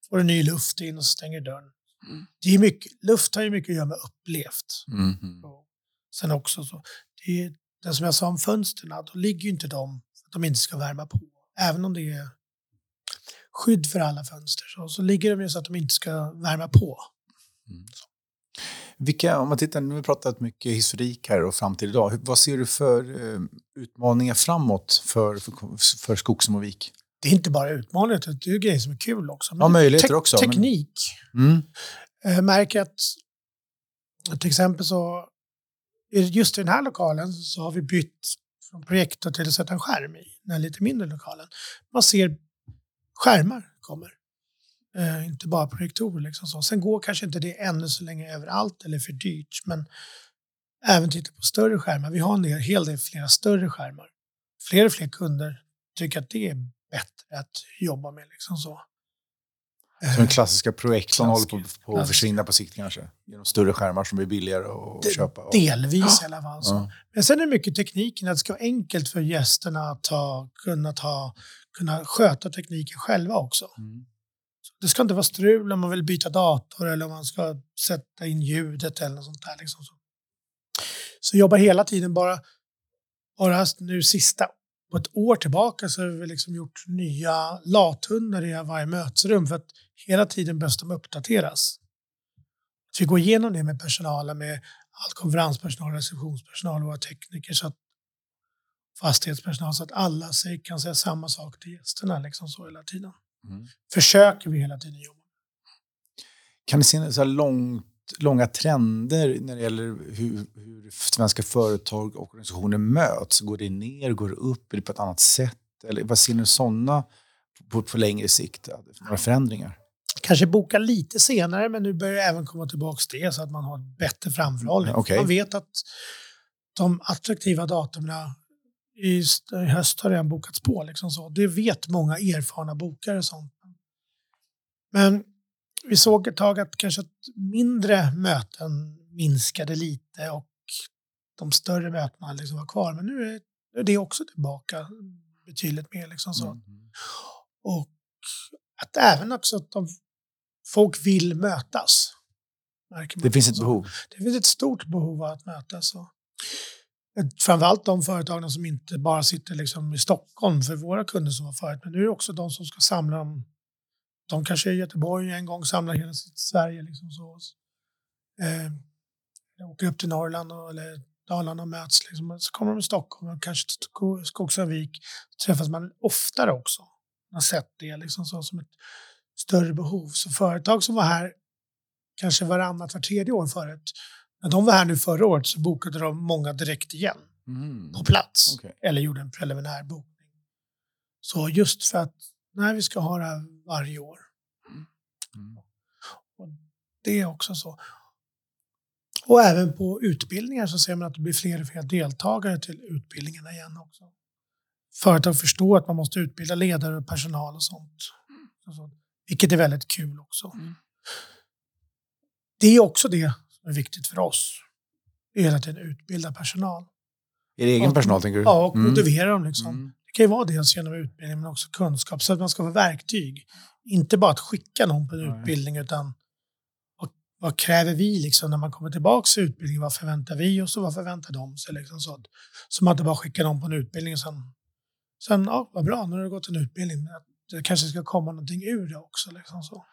får du ny luft in och så stänger dörren. Mm. Det är mycket, luft har ju mycket att göra med upplevt. Mhm. Och sen också så, det, är, det som jag sa om fönstren, då ligger ju inte de för att de inte ska värma på. Även om det är skydd för alla fönster så, så ligger de ju så att de inte ska värma på. Vilka, om man tittar, nu har vi pratat mycket historik här och framtid idag. Vad ser du för eh, utmaningar framåt för, för, för Skogsum och Vik? Det är inte bara utmaningar, det är grejer som är kul också. Men ja, möjligheter också. Teknik. Men... Mm. Jag märker att till exempel så just i den här lokalen så har vi bytt från projektor till att sätta en skärm i den lite mindre lokalen. Man ser skärmar kommer. Eh, inte bara projektorer. Liksom så. Sen går kanske inte det ännu så länge överallt eller för dyrt, men även titta på större skärmar. Vi har en del, hel del flera större skärmar. Fler och fler kunder tycker att det är bättre att jobba med. Liksom så. Så den klassiska projektorn håller på, på att försvinna på sikt kanske? Genom större skärmar som blir billigare att De, köpa? Och... Delvis ja. i alla fall. Ja. Men sen är det mycket tekniken, att det ska vara enkelt för gästerna att ta, kunna, ta, kunna sköta tekniken själva också. Mm. Det ska inte vara strul om man vill byta dator eller om man ska sätta in ljudet eller något sånt där. Liksom så. jobbar hela tiden bara, bara nu sista på ett år tillbaka så har vi liksom gjort nya lathundar i varje mötesrum för att hela tiden behövs de uppdateras. Så vi går igenom det med personalen, med all konferenspersonal, receptionspersonal och våra tekniker så att fastighetspersonal så att alla kan säga samma sak till gästerna liksom så hela tiden. Mm. Försöker vi hela tiden jobba. Kan ni se så långt, långa trender när det gäller hur, hur, svenska företag och organisationer möts? Går det ner, går det upp, det på ett annat sätt? Eller vad ser ni sådana på, på längre sikt? Några förändringar? Kanske boka lite senare, men nu börjar det även komma tillbaka till det så att man har bättre framförhållning. Okay. Man vet att de attraktiva datumen i höst har redan bokats på. Liksom så. Det vet många erfarna bokare. Sånt. Men vi såg ett tag att kanske att mindre möten minskade lite och de större mötena liksom var kvar. Men nu är det också tillbaka betydligt mer. Liksom så. Mm. Och att även också att de, folk vill mötas. Det finns ett behov? Det finns ett stort behov av att mötas. Och framförallt de företagen som inte bara sitter liksom i Stockholm för våra kunder som var förut, men nu är det också de som ska samla dem. De kanske är i Göteborg en gång samlar hela Sverige. Liksom så. Eh, åker upp till Norrland och, eller Dalarna och möts. Liksom. Så kommer de till Stockholm och kanske till Skogsavik. Så träffas man oftare också. Man har sett det liksom så, som ett större behov. Så företag som var här kanske varannat, var tredje år förut när de var här nu förra året så bokade de många direkt igen mm. på plats. Okay. Eller gjorde en preliminär bokning. Så just för att nej, vi ska ha det här varje år. Mm. Och det är också så. Och även på utbildningar så ser man att det blir fler och fler deltagare till utbildningarna igen också. Företag förstår att man måste utbilda ledare och personal och sånt. Mm. Vilket är väldigt kul också. Mm. Det är också det är viktigt för oss. är hela tiden utbilda personal. Er egen och, personal tänker du? Ja, och mm. motivera dem. Liksom. Mm. Det kan ju vara dels genom utbildning men också kunskap så att man ska få verktyg. Inte bara att skicka någon på en Nej. utbildning utan vad, vad, kräver vi liksom när man kommer tillbaka till utbildningen? Vad förväntar vi oss och vad förväntar de sig? Liksom så, så man inte bara skickar någon på en utbildning och sen, sen ja, vad bra, nu har du gått en utbildning. Men det kanske ska komma någonting ur det också. Liksom så.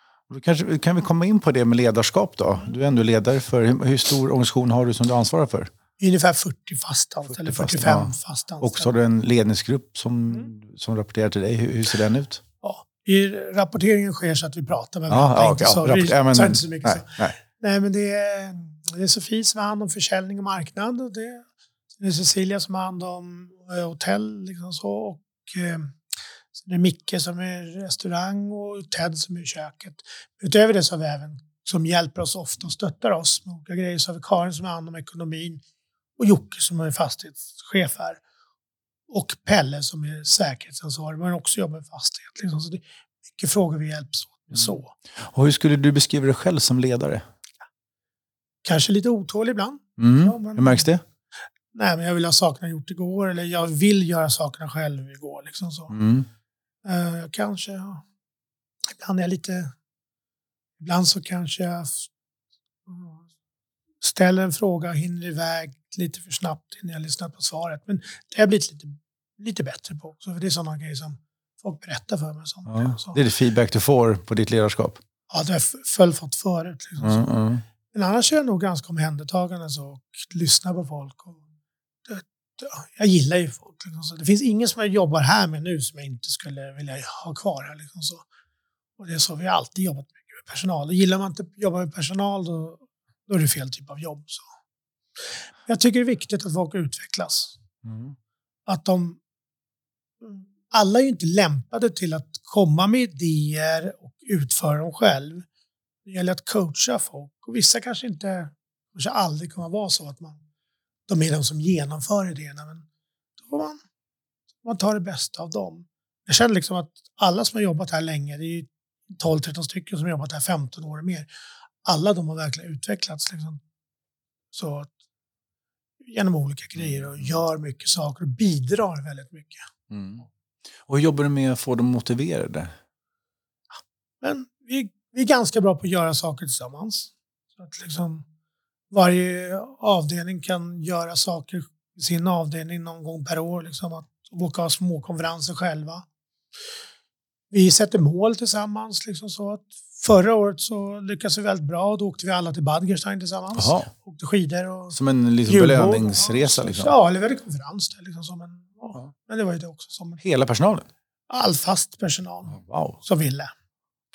Kanske, kan vi komma in på det med ledarskap då? Du är ändå ledare för, hur, stor organisation har du som du ansvarar för? Ungefär 40 fast anställda, eller 45 ja. fast anställda. Och så har du en ledningsgrupp som, mm. som rapporterar till dig. Hur, hur, ser den ut? Ja, i rapporteringen sker så att vi pratar med varandra. Ja, ja, så, ja, men, inte så mycket nej, så. Nej. nej, men det är, det är Sofie som har hand om försäljning och marknad. Och det, det är Cecilia som har hand om eh, hotell liksom så, och eh, det är Micke som är restaurang och Ted som är köket. Utöver det så har vi även som hjälper oss ofta och stöttar oss med olika grejer. Så har vi Karin som har hand om ekonomin och Jocke som är fastighetschef här. Och Pelle som är säkerhetsansvarig men också jobbar med fastighet. Liksom. Så det är mycket frågor vi hjälps åt med så. Mm. Och hur skulle du beskriva dig själv som ledare? Kanske lite otålig ibland. Mm. Ja, men, hur märks det? Nej, men jag vill ha sakerna gjort igår eller jag vill göra sakerna själv igår. Liksom så. Mm. Uh, kanske, ja. Ibland är jag lite... Ibland så kanske jag ställer en fråga och hinner iväg lite för snabbt innan jag lyssnat på svaret. Men det har jag blivit lite, lite bättre på. Så för det är sådana grejer som folk berättar för mig. Sånt. Ja, det är det feedback du får på ditt ledarskap? Ja, det har jag själv fått förut. Liksom, mm, mm. Men annars är jag nog ganska omhändertagande så, och lyssnar på folk. Och, jag gillar ju folk. Liksom, det finns ingen som jag jobbar här med nu som jag inte skulle vilja ha kvar här. Liksom, så. Och det är så vi har alltid jobbat mycket med personal. Och gillar man inte att jobba med personal då, då är det fel typ av jobb. Så. Jag tycker det är viktigt att folk utvecklas. Mm. Att de... Alla är ju inte lämpade till att komma med idéer och utföra dem själv. Det gäller att coacha folk. Och vissa kanske inte, kanske aldrig kommer att vara så att man, de är de som genomför idéerna. Men då får man, man tar det bästa av dem. Jag känner liksom att alla som har jobbat här länge, det är 12-13 stycken som har jobbat här 15 år och mer. Alla de har verkligen utvecklats. Liksom. Så att, genom olika grejer och gör mycket saker och bidrar väldigt mycket. Mm. Och hur jobbar du med att få dem motiverade? Men vi, vi är ganska bra på att göra saker tillsammans. Så att liksom varje avdelning kan göra saker i sin avdelning någon gång per år. Liksom att åka ha små konferenser själva. Vi sätter mål tillsammans. Liksom så att förra året så lyckades vi väldigt bra och då åkte vi alla till Badgerstein tillsammans. Jaha. Åkte skidor och Som en liksom julbord. belöningsresa? Liksom. Ja, eller vi hade konferens där. Liksom som en, ja. Men det var ju det också som Hela personalen? all fast personal Wow, som ville.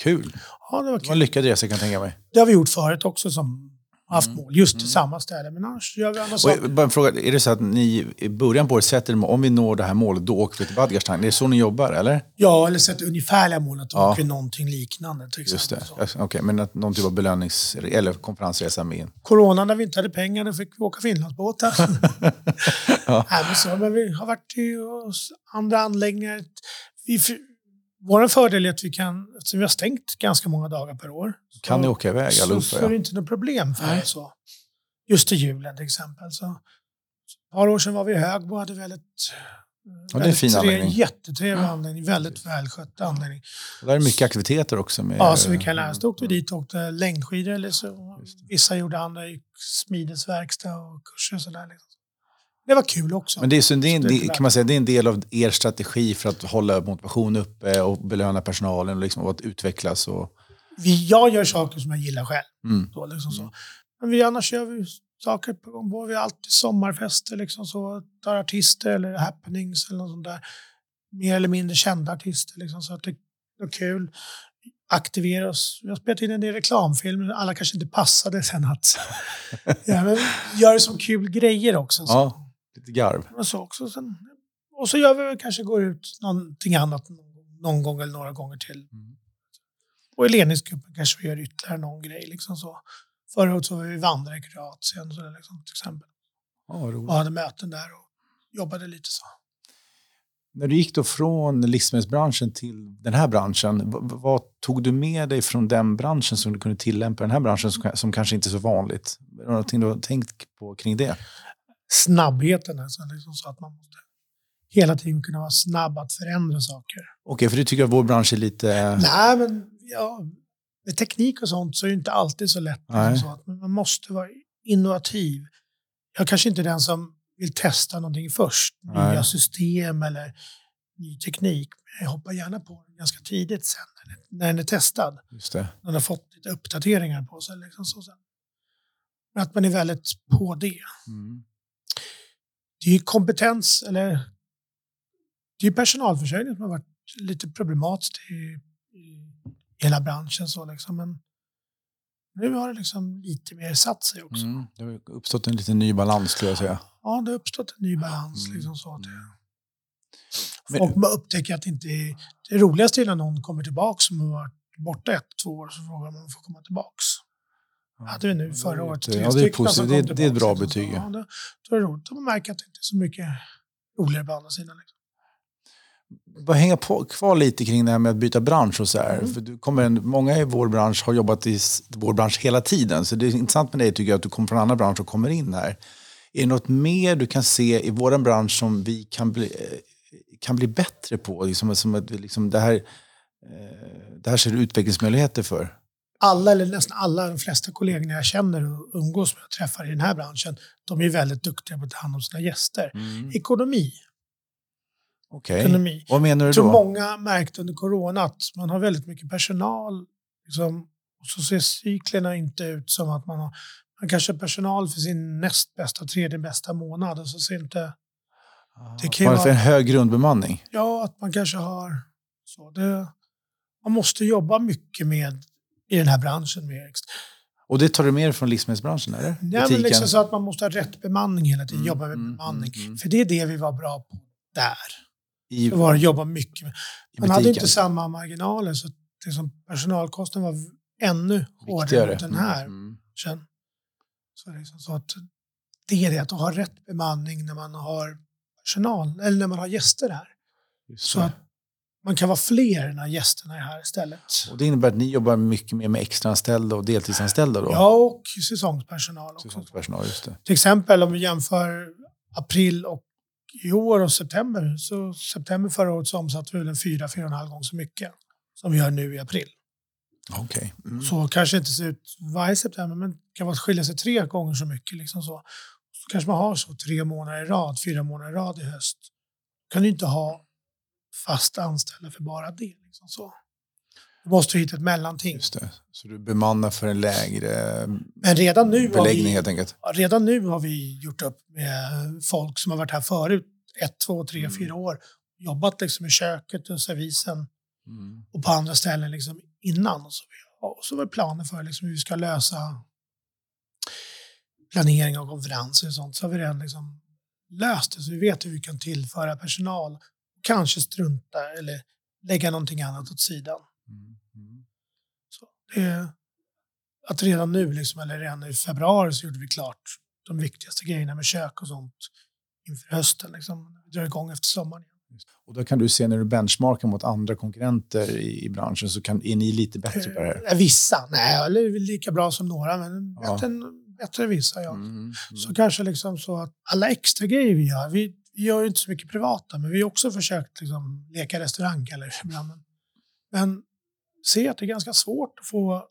kul. Ja, det var Det var kul. en lyckad resa kan jag tänka mig. Det har vi gjort förut också som haft Mm. mål, just Mm. till samma ställe. Men annars gör vi andra saker. bara en fråga, är det så att ni i början på året sätter dem, om vi når det här målet, då åker vi till Badgerstein? Det är så ni jobbar, eller? Ja, eller sätta ungefärliga mål, att Ja. åker någonting liknande. Till Just det. exempel. Okej, men att någon typ av belönings eller konferensresa med in. Corona, när vi inte hade pengar, då fick vi åka Finlandsbåtar. (laughs) (laughs) Ja. Nej, men, så, men vi har varit i andra anläggningar. Vi, vår fördel är att vi kan, eftersom vi har stängt ganska många dagar per år, Kan så- ni åka iväg allihopa? så är det inte något problem för oss. Så. Just till julen till exempel. Så, ett par år sedan var vi i Högbo och hade väldigt, Ja, det är en fin anläggning. Jättetrevlig anläggning, väldigt välskött anläggning. Och Där är mycket aktiviteter också. Med, Ja, så vi kan lära oss. Då åkte vi dit och åkte längdskidor eller så. Vissa gjorde andra gick smidesverkstad och kurser och sådär. Liksom. Det var kul också. Men det är, så det är, en, del- kan man säga, det är en del av er strategi för att hålla motivation uppe och belöna personalen och, liksom, och att utvecklas. Och, vi, jag gör saker som jag gillar själv. mm. Då, liksom så. Men vi, annars gör vi saker på gång. Vi har alltid sommarfester, liksom så, tar artister eller happenings eller något sånt där. Mer eller mindre kända artister. Liksom, så att det är kul. Aktivera oss. Vi har spelat in en del reklamfilmer. Alla kanske inte passade sen att... (laughs) ja, men gör det som kul grejer också. Så. Ja, lite garv. Och så också. Sen, och så gör vi väl kanske går ut någonting annat någon gång eller några gånger till. Mm. Och i ledningsgruppen kanske vi gör ytterligare någon grej. Liksom så. Förra året så var vi vandra i Kroatien så liksom, till exempel. Ja. Och hade möten där och jobbade lite så. När du gick då från livsmedelsbranschen till den här branschen, vad tog du med dig från den branschen som du kunde tillämpa i den här branschen som, som kanske inte är så vanligt? Är det någonting du har tänkt på kring det? Snabbheten, alltså, liksom så att man måste hela tiden kunna vara snabb att förändra saker. Okej, för du tycker att vår bransch är lite... Nej, men ja, med teknik och sånt så är det inte alltid så lätt. Liksom så att man måste vara innovativ. Jag kanske inte är den som vill testa någonting först. Nej. Nya system eller ny teknik. Men jag hoppar gärna på den ganska tidigt sen när den- är testad. Just det. När den har fått lite uppdateringar på sig. Liksom så. Men att man är väldigt på det. Mm. Det är kompetens, eller det är personalförsörjning som har varit lite problematiskt i, i hela branschen. Så liksom. Men nu har det liksom lite mer satt sig också. Mm. Det har uppstått en liten ny balans skulle jag säga. Ja, det har uppstått en ny balans. Mm. Liksom så att det, folk bara upptäcker att det inte är... Det roligaste är när någon kommer tillbaka som har varit borta ett, två år, så frågar man om man får komma tillbaka. Hade vi nu förra året. Ja, tre det är, positivt. Det, det är ett bra betyg. Ja, då, då är det roligt. De märker att det inte är så mycket roligare på andra sidan. Liksom. Bara hänga på, kvar lite kring det här med att byta bransch och så här. Mm. För du kommer många i vår bransch har jobbat i vår bransch hela tiden. Så det är intressant med dig tycker jag att du kommer från en annan bransch och kommer in här. Är det något mer du kan se i vår bransch som vi kan bli, eh, kan bli bättre på? Liksom, som att liksom det, här, eh, det här ser du utvecklingsmöjligheter för. Alla, eller nästan alla, de flesta kollegorna jag känner och umgås med och träffar i den här branschen, de är väldigt duktiga på att ta hand om sina gäster. Ekonomi. Okej. ekonomi. Vad menar du Jag tror då? många märkte under corona att man har väldigt mycket personal liksom, Och så ser cyklerna inte ut som att man har man kanske har personal för sin näst bästa, tredje bästa månad. Och så ser inte... Det kan man har för en hög grundbemanning? Ja, att man kanske har... Så det, man måste jobba mycket med i den här branschen. Med, och det tar du med dig från livsmedelsbranschen? Eller? Ja, men liksom så att man måste ha rätt bemanning hela tiden. Mm, jobba med mm, bemanning. Mm, mm. För det är det vi var bra på där. I, var att jobba mycket med. Man hade inte samma marginaler så liksom personalkostnaden var ännu hårdare mot den här. Mm. Så, liksom, så att det är det, att ha rätt bemanning när man har personal, eller när man har gäster här. Så att man kan vara fler när gästerna är här istället. Och det innebär att ni jobbar mycket mer med extraanställda och deltidsanställda då? Ja, och säsongspersonal också. Säsongspersonal, just det. Till exempel om vi jämför april och i år och september. Så september förra året så omsatte vi väl en fyra, fyra och en halv gång så mycket som vi gör nu i april. Okay. Mm. Så kanske inte ser ut varje september, men kan vara skilja sig tre gånger så mycket. Liksom så. så kanske man har så tre månader i rad, fyra månader i rad i höst. kan du inte ha fast anställda för bara det. Liksom så. Du måste hitta ett mellanting. Just det. Så du bemannar för en lägre Men redan nu beläggning vi, helt enkelt? Redan nu har vi gjort upp med folk som har varit här förut, ett, två, tre, mm. fyra år. Jobbat liksom i köket och servisen mm. och på andra ställen liksom innan. Och så, och så var det planer för liksom hur vi ska lösa planering av konferenser och sånt. Så har vi redan liksom löst det, så vi vet hur vi kan tillföra personal. Kanske strunta eller lägga någonting annat åt sidan. Mm. Mm. Så det, att redan nu, liksom, eller redan i februari, så gjorde vi klart de viktigaste grejerna med kök och sånt inför hösten. Liksom. Vi drar igång efter sommaren. Och då kan du se när du benchmarkar mot andra konkurrenter i, i branschen så kan, är ni lite bättre på det här? Eh, vissa, nej, eller lika bra som några, men ja. bättre, bättre vissa. Ja. Mm, mm. Så kanske liksom så att alla extra grejer vi gör, vi, vi gör ju inte så mycket privata, men vi har också försökt liksom leka restaurang eller (laughs) ibland. Men se att det är ganska svårt att få,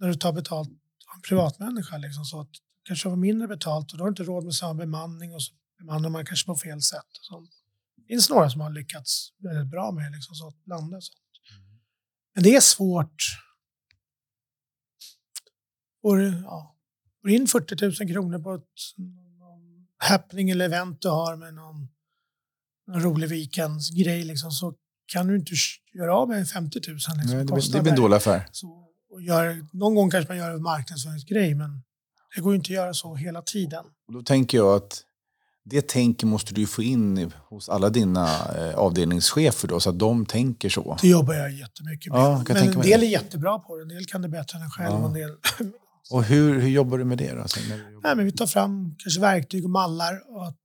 när du tar betalt av en privatmänniska, liksom, så att kanske har mindre betalt och då har du inte råd med samma bemanning och så bemannar man kanske på fel sätt. Och sånt. Det finns några som har lyckats väldigt bra med liksom, så att blanda sånt. Men det är svårt. Får, ja, får in 40 000 kronor på ett happening eller event du har med någon, någon rolig weekendgrej liksom, så kan du inte göra av med 50 000. Liksom, Nej, det, det blir en dålig affär. Så, och gör, någon gång kanske man gör en marknadsföringsgrej, men det går inte att göra så hela tiden. Och då tänker jag att det tänker måste du få in hos alla dina eh, avdelningschefer då, så att de tänker så. Det jobbar jag jättemycket med. Ja, men en del är jättebra på det, en del kan det bättre än en själv. Ja. En del... (laughs) och hur, hur jobbar du med det? Då? Alltså, Nej, men vi tar fram kanske verktyg och mallar. Och att,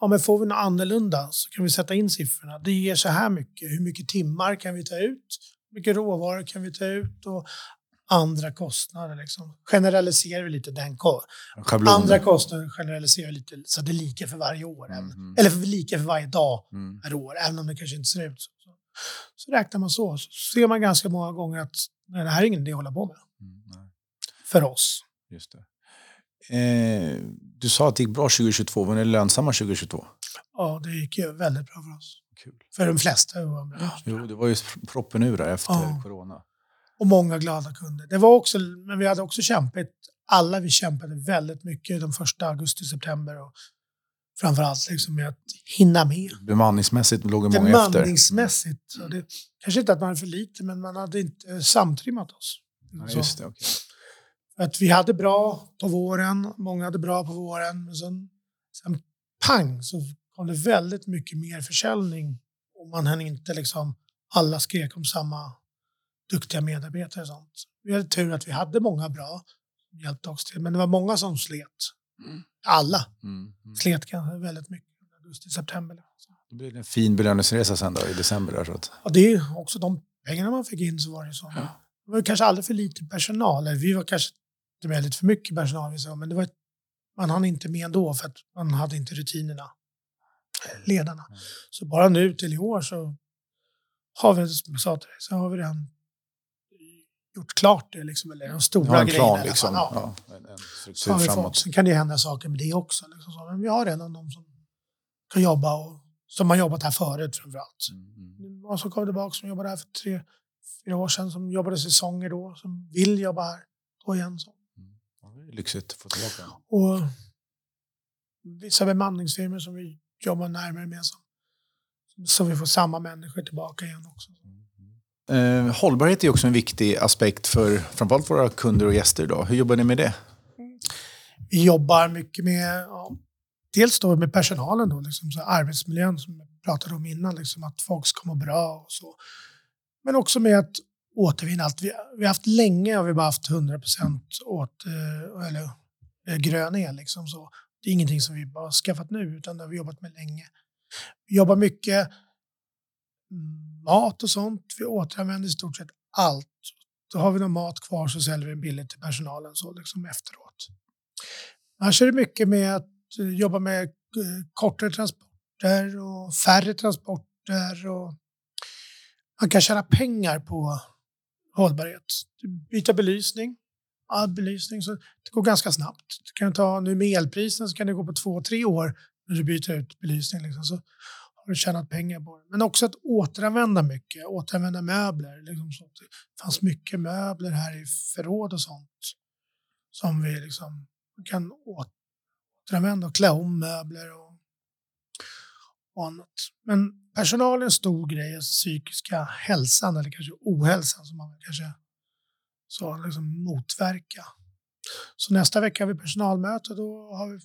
ja, men får vi något annorlunda så kan vi sätta in siffrorna. Det ger så här mycket. Hur mycket timmar kan vi ta ut? Hur mycket råvaror kan vi ta ut? Och andra kostnader. Liksom. Generaliserar vi lite den Schablonen. Andra kostnader generaliserar vi lite så det är lika för varje år. Mm. mm. Eller för lika för varje dag mm. per år, även om det kanske inte ser ut så. Så räknar man så. Så ser man ganska många gånger att nej, det här är ingen idé att hålla på med. Mm, för oss. Just. Eh, du sa att det gick bra 2022. Var ni lönsamma 2022? Ja, det gick ju väldigt bra för oss. Kul. För de flesta. Jo, det var ju proppen ur efter ja. corona och många glada kunder. Det var också, men vi hade också kämpat, alla vi kämpade väldigt mycket de första augusti-september och framförallt liksom med att hinna med. Bemanningsmässigt låg många efter. Bemanningsmässigt. Det, kanske inte att man hade för lite, men man hade inte samtrimmat oss. Ja, just det, okay. Att vi hade bra på våren, många hade bra på våren, men sen, sen pang så kom det väldigt mycket mer försäljning och man hann inte liksom, alla skrek om samma duktiga medarbetare och sånt. Vi hade tur att vi hade många bra som hjälpte oss till, men det var många som slet. Mm. Alla mm. Mm. slet väldigt mycket augusti, september. Det blev en fin belöningsresa sen då, i december. Där, så att... Ja, det är också de pengarna man fick in så var det så. Ja. Det var kanske aldrig för lite personal. Vi var kanske inte väldigt för mycket personal, men det var, man hann inte med ändå för att man hade inte rutinerna, ledarna. Mm. Så bara nu till i år så har vi, som jag sa till dig, så har vi redan gjort klart det, liksom, eller de stora en grejerna. Liksom. Ja. Ja, en, en fått, sen kan det hända saker med det också. Liksom, så. Men vi har redan de som kan jobba och som har jobbat här förut framförallt. Mm. mm. Och så kommer tillbaka som jobbade här för tre, fyra år sedan som jobbade säsonger då, som vill jobba här då igen. Så. Mm. lyxigt att få tillbaka. Och vissa bemanningsfirmor som vi jobbar närmare med som, så vi får samma människor tillbaka igen också. Eh, hållbarhet är också en viktig aspekt för framförallt våra kunder och gäster idag. Hur jobbar ni med det? Vi jobbar mycket med, ja, dels då med personalen, då, liksom, så arbetsmiljön som jag pratade om innan, liksom, att folk ska må bra och så. Men också med att återvinna allt. Vi, vi har haft länge har vi bara haft 100% eh, eller, eh, grön el. Liksom, så. Det är ingenting som vi bara skaffat nu, utan det har vi jobbat med länge. Vi jobbar mycket mat och sånt. Vi återanvänder i stort sett allt. Då har vi någon mat kvar så säljer vi den billigt till personalen så liksom efteråt. Annars är det mycket med att eh, jobba med eh, kortare transporter och färre transporter. Och man kan tjäna pengar på hållbarhet. Byta belysning. All belysning, så det går ganska snabbt. Det kan ta, nu med elprisen så kan det gå på två, tre år när du byter ut belysning. Liksom. Så har du tjänat pengar på det. Men också att återanvända mycket, återanvända möbler. Liksom så. Det fanns mycket möbler här i förråd och sånt som vi liksom kan återanvända och klä om möbler och, och annat. Men personal är en stor grej, psykiska hälsan eller kanske ohälsan som man kanske så liksom motverka. Så nästa vecka har vi personalmöte och då har vi,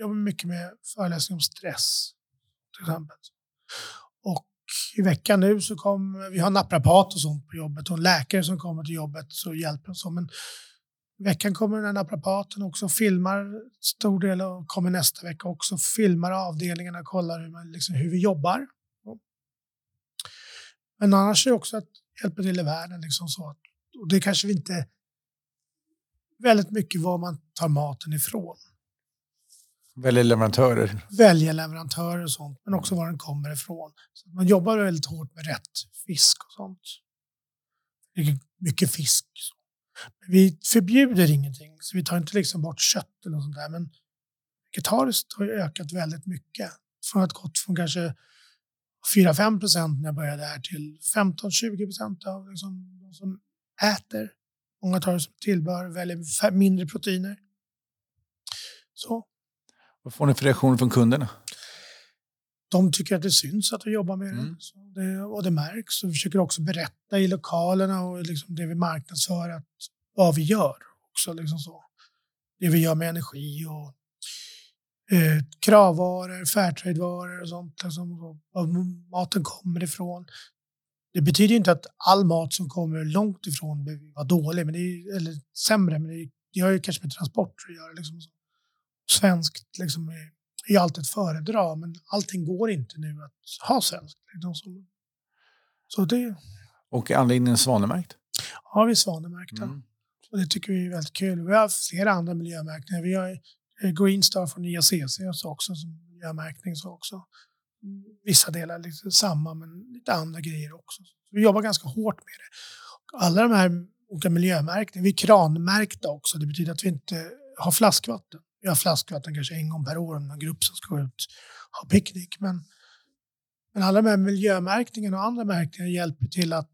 jobbar vi mycket med föreläsning om stress till exempel. Och i veckan nu så kommer vi har naprapat och sånt på jobbet och en läkare som kommer till jobbet så hjälper oss. Men veckan kommer den här naprapaten också och filmar stor del och kommer nästa vecka också filmar avdelningarna och kollar hur, man, liksom, hur vi jobbar. Men annars är det också att hjälpa till i världen. Liksom så. Och det kanske vi inte... Väldigt mycket var man tar maten ifrån. Väljer leverantörer? Väljer leverantörer och sånt, men också var den kommer ifrån. Så man jobbar väldigt hårt med rätt fisk och sånt. Mycket fisk. Vi förbjuder ingenting, så vi tar inte liksom bort kött eller sånt där. Men vegetariskt har ökat väldigt mycket. Från att gått från kanske 4-5 procent när jag började här till 15-20 procent av liksom de som äter. Många tar det som tillbehör, väljer mindre proteiner. Så. Vad får ni för reaktioner från kunderna? De tycker att det syns att vi jobbar med det. Mm. det och det märks. Och vi försöker också berätta i lokalerna och liksom det vi marknadsför att, vad vi gör. också liksom så. Det vi gör med energi och eh, kravvaror, fairtrade-varor och sånt. Liksom, var maten kommer ifrån. Det betyder inte att all mat som kommer långt ifrån behöver vara dålig men det är, eller sämre, men det, det har ju kanske med transporter att göra. Liksom. Svenskt liksom, är, är alltid ett föredra, men allting går inte nu att ha svenskt. Liksom. Så det... Och är anläggningen svanemärkt? Ja, vi är svanemärkta. Mm. Och det tycker vi är väldigt kul. Vi har flera andra miljömärkningar. Vi har eh, Green Star från IACC också som miljömärkning. Så också vissa delar lite samma, men lite andra grejer också. Så vi jobbar ganska hårt med det. Alla de här olika miljömärkningarna, vi är kranmärkta också. Det betyder att vi inte har flaskvatten. Vi har flaskvatten kanske en gång per år om någon grupp som ska ut och ha picknick. Men, men alla de här miljömärkningarna och andra märkningar hjälper till att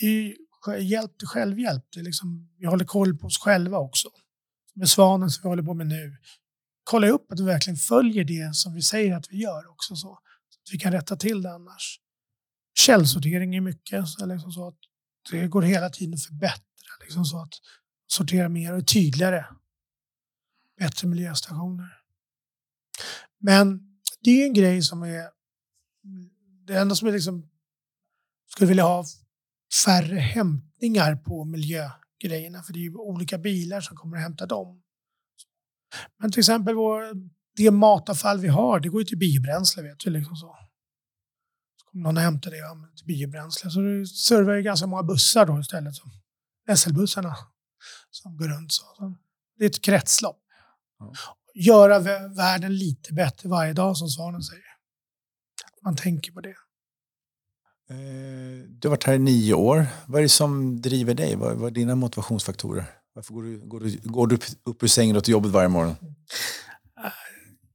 det är hjälp till självhjälp. Det är liksom, vi håller koll på oss själva också. Med Svanen som vi håller på med nu. Kolla upp att vi verkligen följer det som vi säger att vi gör också. Så att vi kan rätta till det annars. Källsortering är mycket, så liksom så att det går hela tiden att förbättra. Liksom så att sortera mer och tydligare. Bättre miljöstationer. Men det är en grej som är det enda som är liksom skulle vilja ha färre hämtningar på miljögrejerna för det är ju olika bilar som kommer att hämta dem. Men till exempel vår det matavfall vi har, det går ju till biobränsle. Vet du, liksom så. så kommer någon och hämtar det och till biobränsle. Så det servar ju ganska många bussar då istället. SL-bussarna som går runt. Så. Det är ett kretslopp. Ja. Göra världen lite bättre varje dag, som Svanen säger. Man tänker på det. Eh, du har varit här i nio år. Vad är det som driver dig? Vad är dina motivationsfaktorer? Varför går du, går du, går du upp ur sängen och till jobbet varje morgon?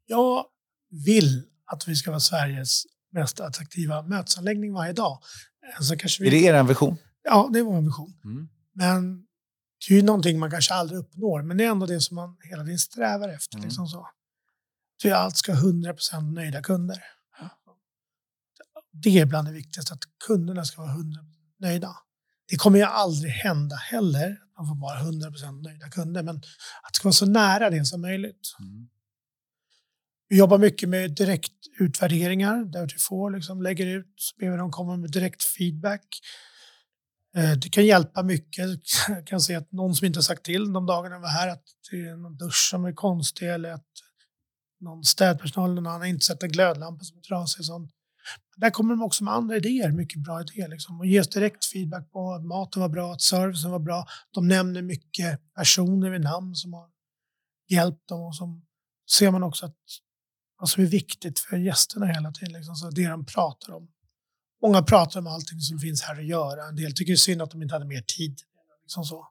Jag vill att vi ska vara Sveriges mest attraktiva mötesanläggning varje dag. Alltså kanske vi... Är det er vision? Ja, det är vår vision. Mm. Men det är ju någonting man kanske aldrig uppnår, men det är ändå det som man hela tiden strävar efter. Mm. Liksom så. Så allt ska ha 100% nöjda kunder. Det är bland det viktigaste, att kunderna ska vara 100% nöjda. Det kommer ju aldrig hända heller, att man får bara 100% nöjda kunder, men att det ska vara så nära det som möjligt. Mm. Vi jobbar mycket med direktutvärderingar där vi får liksom, lägger ut, ber dem komma med direkt feedback. Eh, det kan hjälpa mycket. Jag kan se att någon som inte sagt till de dagarna var här att det är någon dusch som är konstig eller att någon städpersonal eller någon annan inte sätter glödlampor som är trasiga. Sånt. Där kommer de också med andra idéer, mycket bra idéer. Liksom, och ges direkt feedback på att maten var bra, att servicen var bra. De nämner mycket personer vid namn som har hjälpt dem och som ser man också att alltså, vad som är viktigt för gästerna hela tiden. Liksom, så det de pratar om. Många pratar om allting som finns här att göra. En del tycker det är synd att de inte hade mer tid. Liksom så.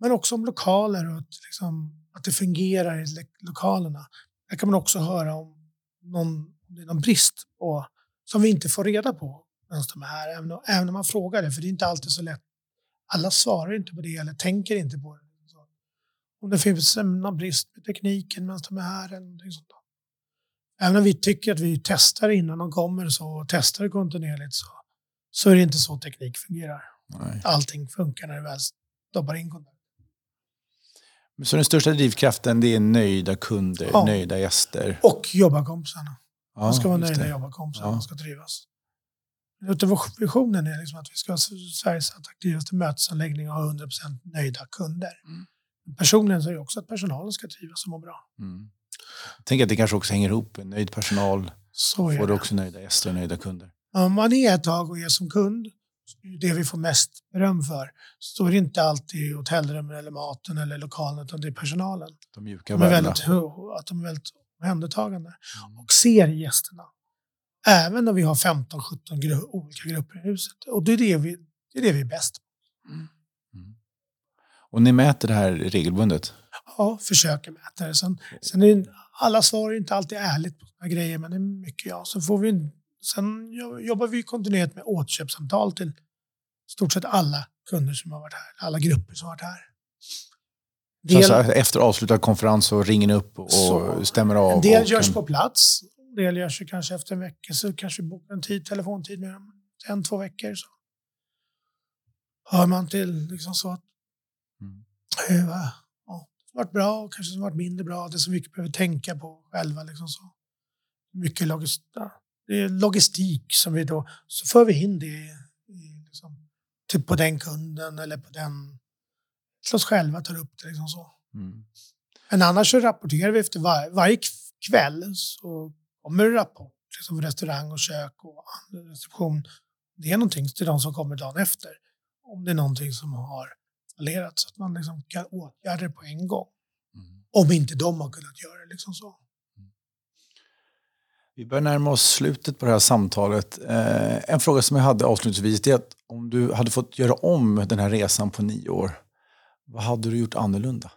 Men också om lokaler och att, liksom, att det fungerar i lokalerna. Där kan man också höra om någon, om det är någon brist på, som vi inte får reda på medan de är här. Även, om- även om man frågar det, för det är inte alltid så lätt. Alla svarar inte på det eller tänker inte på det. Så. Om det finns någon brist med tekniken medan de är här eller någonting sånt. där. Även om vi tycker att vi testar innan de kommer så, och testar kontinuerligt så, så är det inte så teknik fungerar. Nej. Allting funkar när det väl stoppar in kontakt. Så den största drivkraften det är nöjda kunder, Ja. nöjda gäster? Och jobbarkompisarna. Ja, Man ska vara nöjda jobbarkompisar, Ja. man ska trivas. Visionen är liksom att vi ska vara Sveriges attraktivaste mötesanläggning och ha 100% nöjda kunder. Mm. Personligen så är det också att personalen ska trivas och må bra. Mm. Jag tänker att det kanske också hänger ihop. En nöjd personal Så får du också nöjda gäster och nöjda kunder. Om man är ett tag och är som kund, det vi får mest beröm för, så är det inte alltid hotellrummen eller maten eller lokalen, utan det är personalen. De mjuka De är väldigt, att de är väldigt omhändertagande Mm. och ser gästerna. Även när vi har 15-17 gru olika grupper i huset. Och det är det vi, det är, det vi är bäst på. Mm. Och ni mäter det här regelbundet? Ja, försöker mäta det. Sen, sen är det, alla svar är inte alltid ärligt på såna grejer, men det är mycket ja. Sen, får vi, en- sen jo- jobbar vi kontinuerligt med återköpssamtal till stort sett alla kunder som har varit här, alla grupper som har varit här. Så Del, alltså, efter avslutad konferens så ringer ni upp och Så, stämmer av? en del och görs på plats, en del görs kanske efter en vecka, så kanske vi bokar en tid, telefontid med dem. En, två veckor så hör man till liksom så att Mm. Varit bra och kanske som varit mindre bra. Det mycket vi behöver tänka på själva. Liksom så. Mycket logis- ja, det är logistik som vi då, så för vi in det i, liksom, till, på den kunden eller på den, till oss själva tar upp det liksom så. Mm. Men annars så rapporterar vi efter var, varje kväll så kommer det rapport liksom, för restaurang och kök och reception. Det är någonting till de som kommer dagen efter. Om det är någonting som har fallerat så att man liksom kan åtgärda det på en gång. Mm. Om inte de har kunnat göra det. Liksom så. Vi börjar närma oss slutet på det här samtalet. Eh, en fråga som jag hade avslutningsvis det är att om du hade fått göra om den här resan på nio år, vad hade du gjort annorlunda?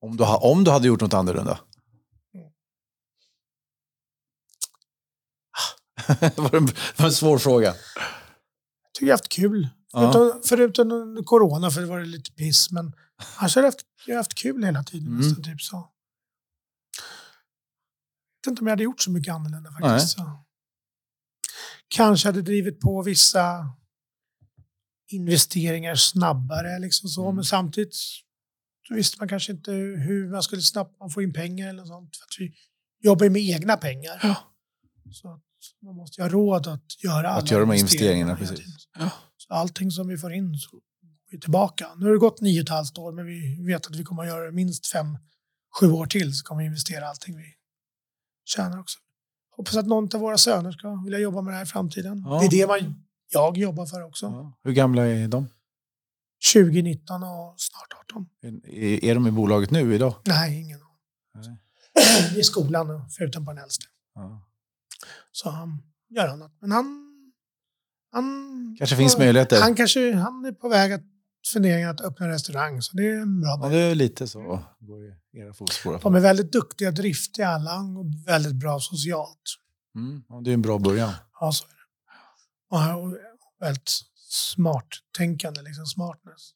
Om du, om du hade gjort något annorlunda? (laughs) det, var en, var en svår fråga. Jag tycker jag haft kul. Ja. Förutom, förutom under corona för det var lite piss. Men annars har jag haft, jag har haft kul hela tiden. Mm. Nästan, typ så. Jag vet inte om jag hade gjort så mycket annorlunda faktiskt. Så. Kanske hade drivit på vissa investeringar snabbare. Liksom så. Mm. Men samtidigt så visste man kanske inte hur man skulle snabbt få in pengar eller sånt. För att vi jobbar ju med egna pengar. Ja. Så man måste ju ha råd att göra alla Att göra de här investeringarna, precis. Ja. Allting som vi får in så går vi tillbaka. Nu har det gått nio och ett halvt år, men vi vet att vi kommer att göra det minst fem, sju år till så kommer vi investera allting vi tjänar också. Hoppas att någon av våra söner ska vilja jobba med det här i framtiden. Ja. Det är det man, jag jobbar för också. Ja. Hur gamla är de? 2019 och snart 18. Är, är de i bolaget nu idag? Nej, ingen. Nej. (clears throat) I skolan, förutom på den äldste. Ja. Så han gör annat. Men han... han Kanske finns möjligheter. Han, kanske, han är på väg att fundera att öppna en restaurang, så det är en bra Ja, det är lite så. Går i era fotspår. De är väldigt duktiga, driftiga alla och väldigt bra socialt. Mm. Ja, det är en bra början. Ja, så är det. Och väldigt smart-tänkande, liksom smartness.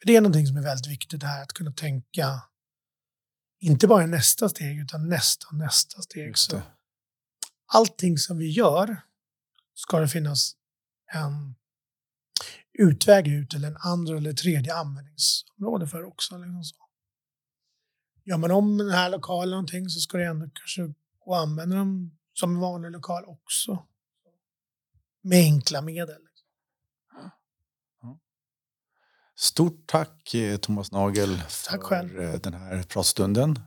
För det är någonting som är väldigt viktigt det här att kunna tänka inte bara nästa steg utan nästa nästa steg. Så allting som vi gör ska det finnas en utväg ut eller en andra eller tredje användningsområde för också. Liksom så. Gör man om den här lokalen någonting så ska det ändå kanske gå att använda dem som en vanlig lokal också. Med enkla medel. Stort tack eh, Thomas Nagel Tack för själv. eh, den här pratstunden.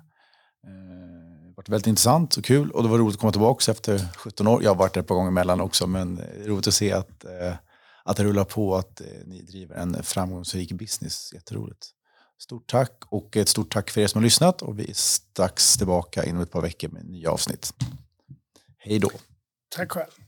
Varit väldigt intressant och kul och det var roligt att komma tillbaka efter 17 år. Jag har varit där ett par gånger emellan också men det är roligt att se att, eh, att det rullar på och att eh, ni driver en framgångsrik business. Jätteroligt. Stort tack och ett stort tack för er som har lyssnat och vi är strax tillbaka inom ett par veckor med nya avsnitt. Hej då! Tack själv.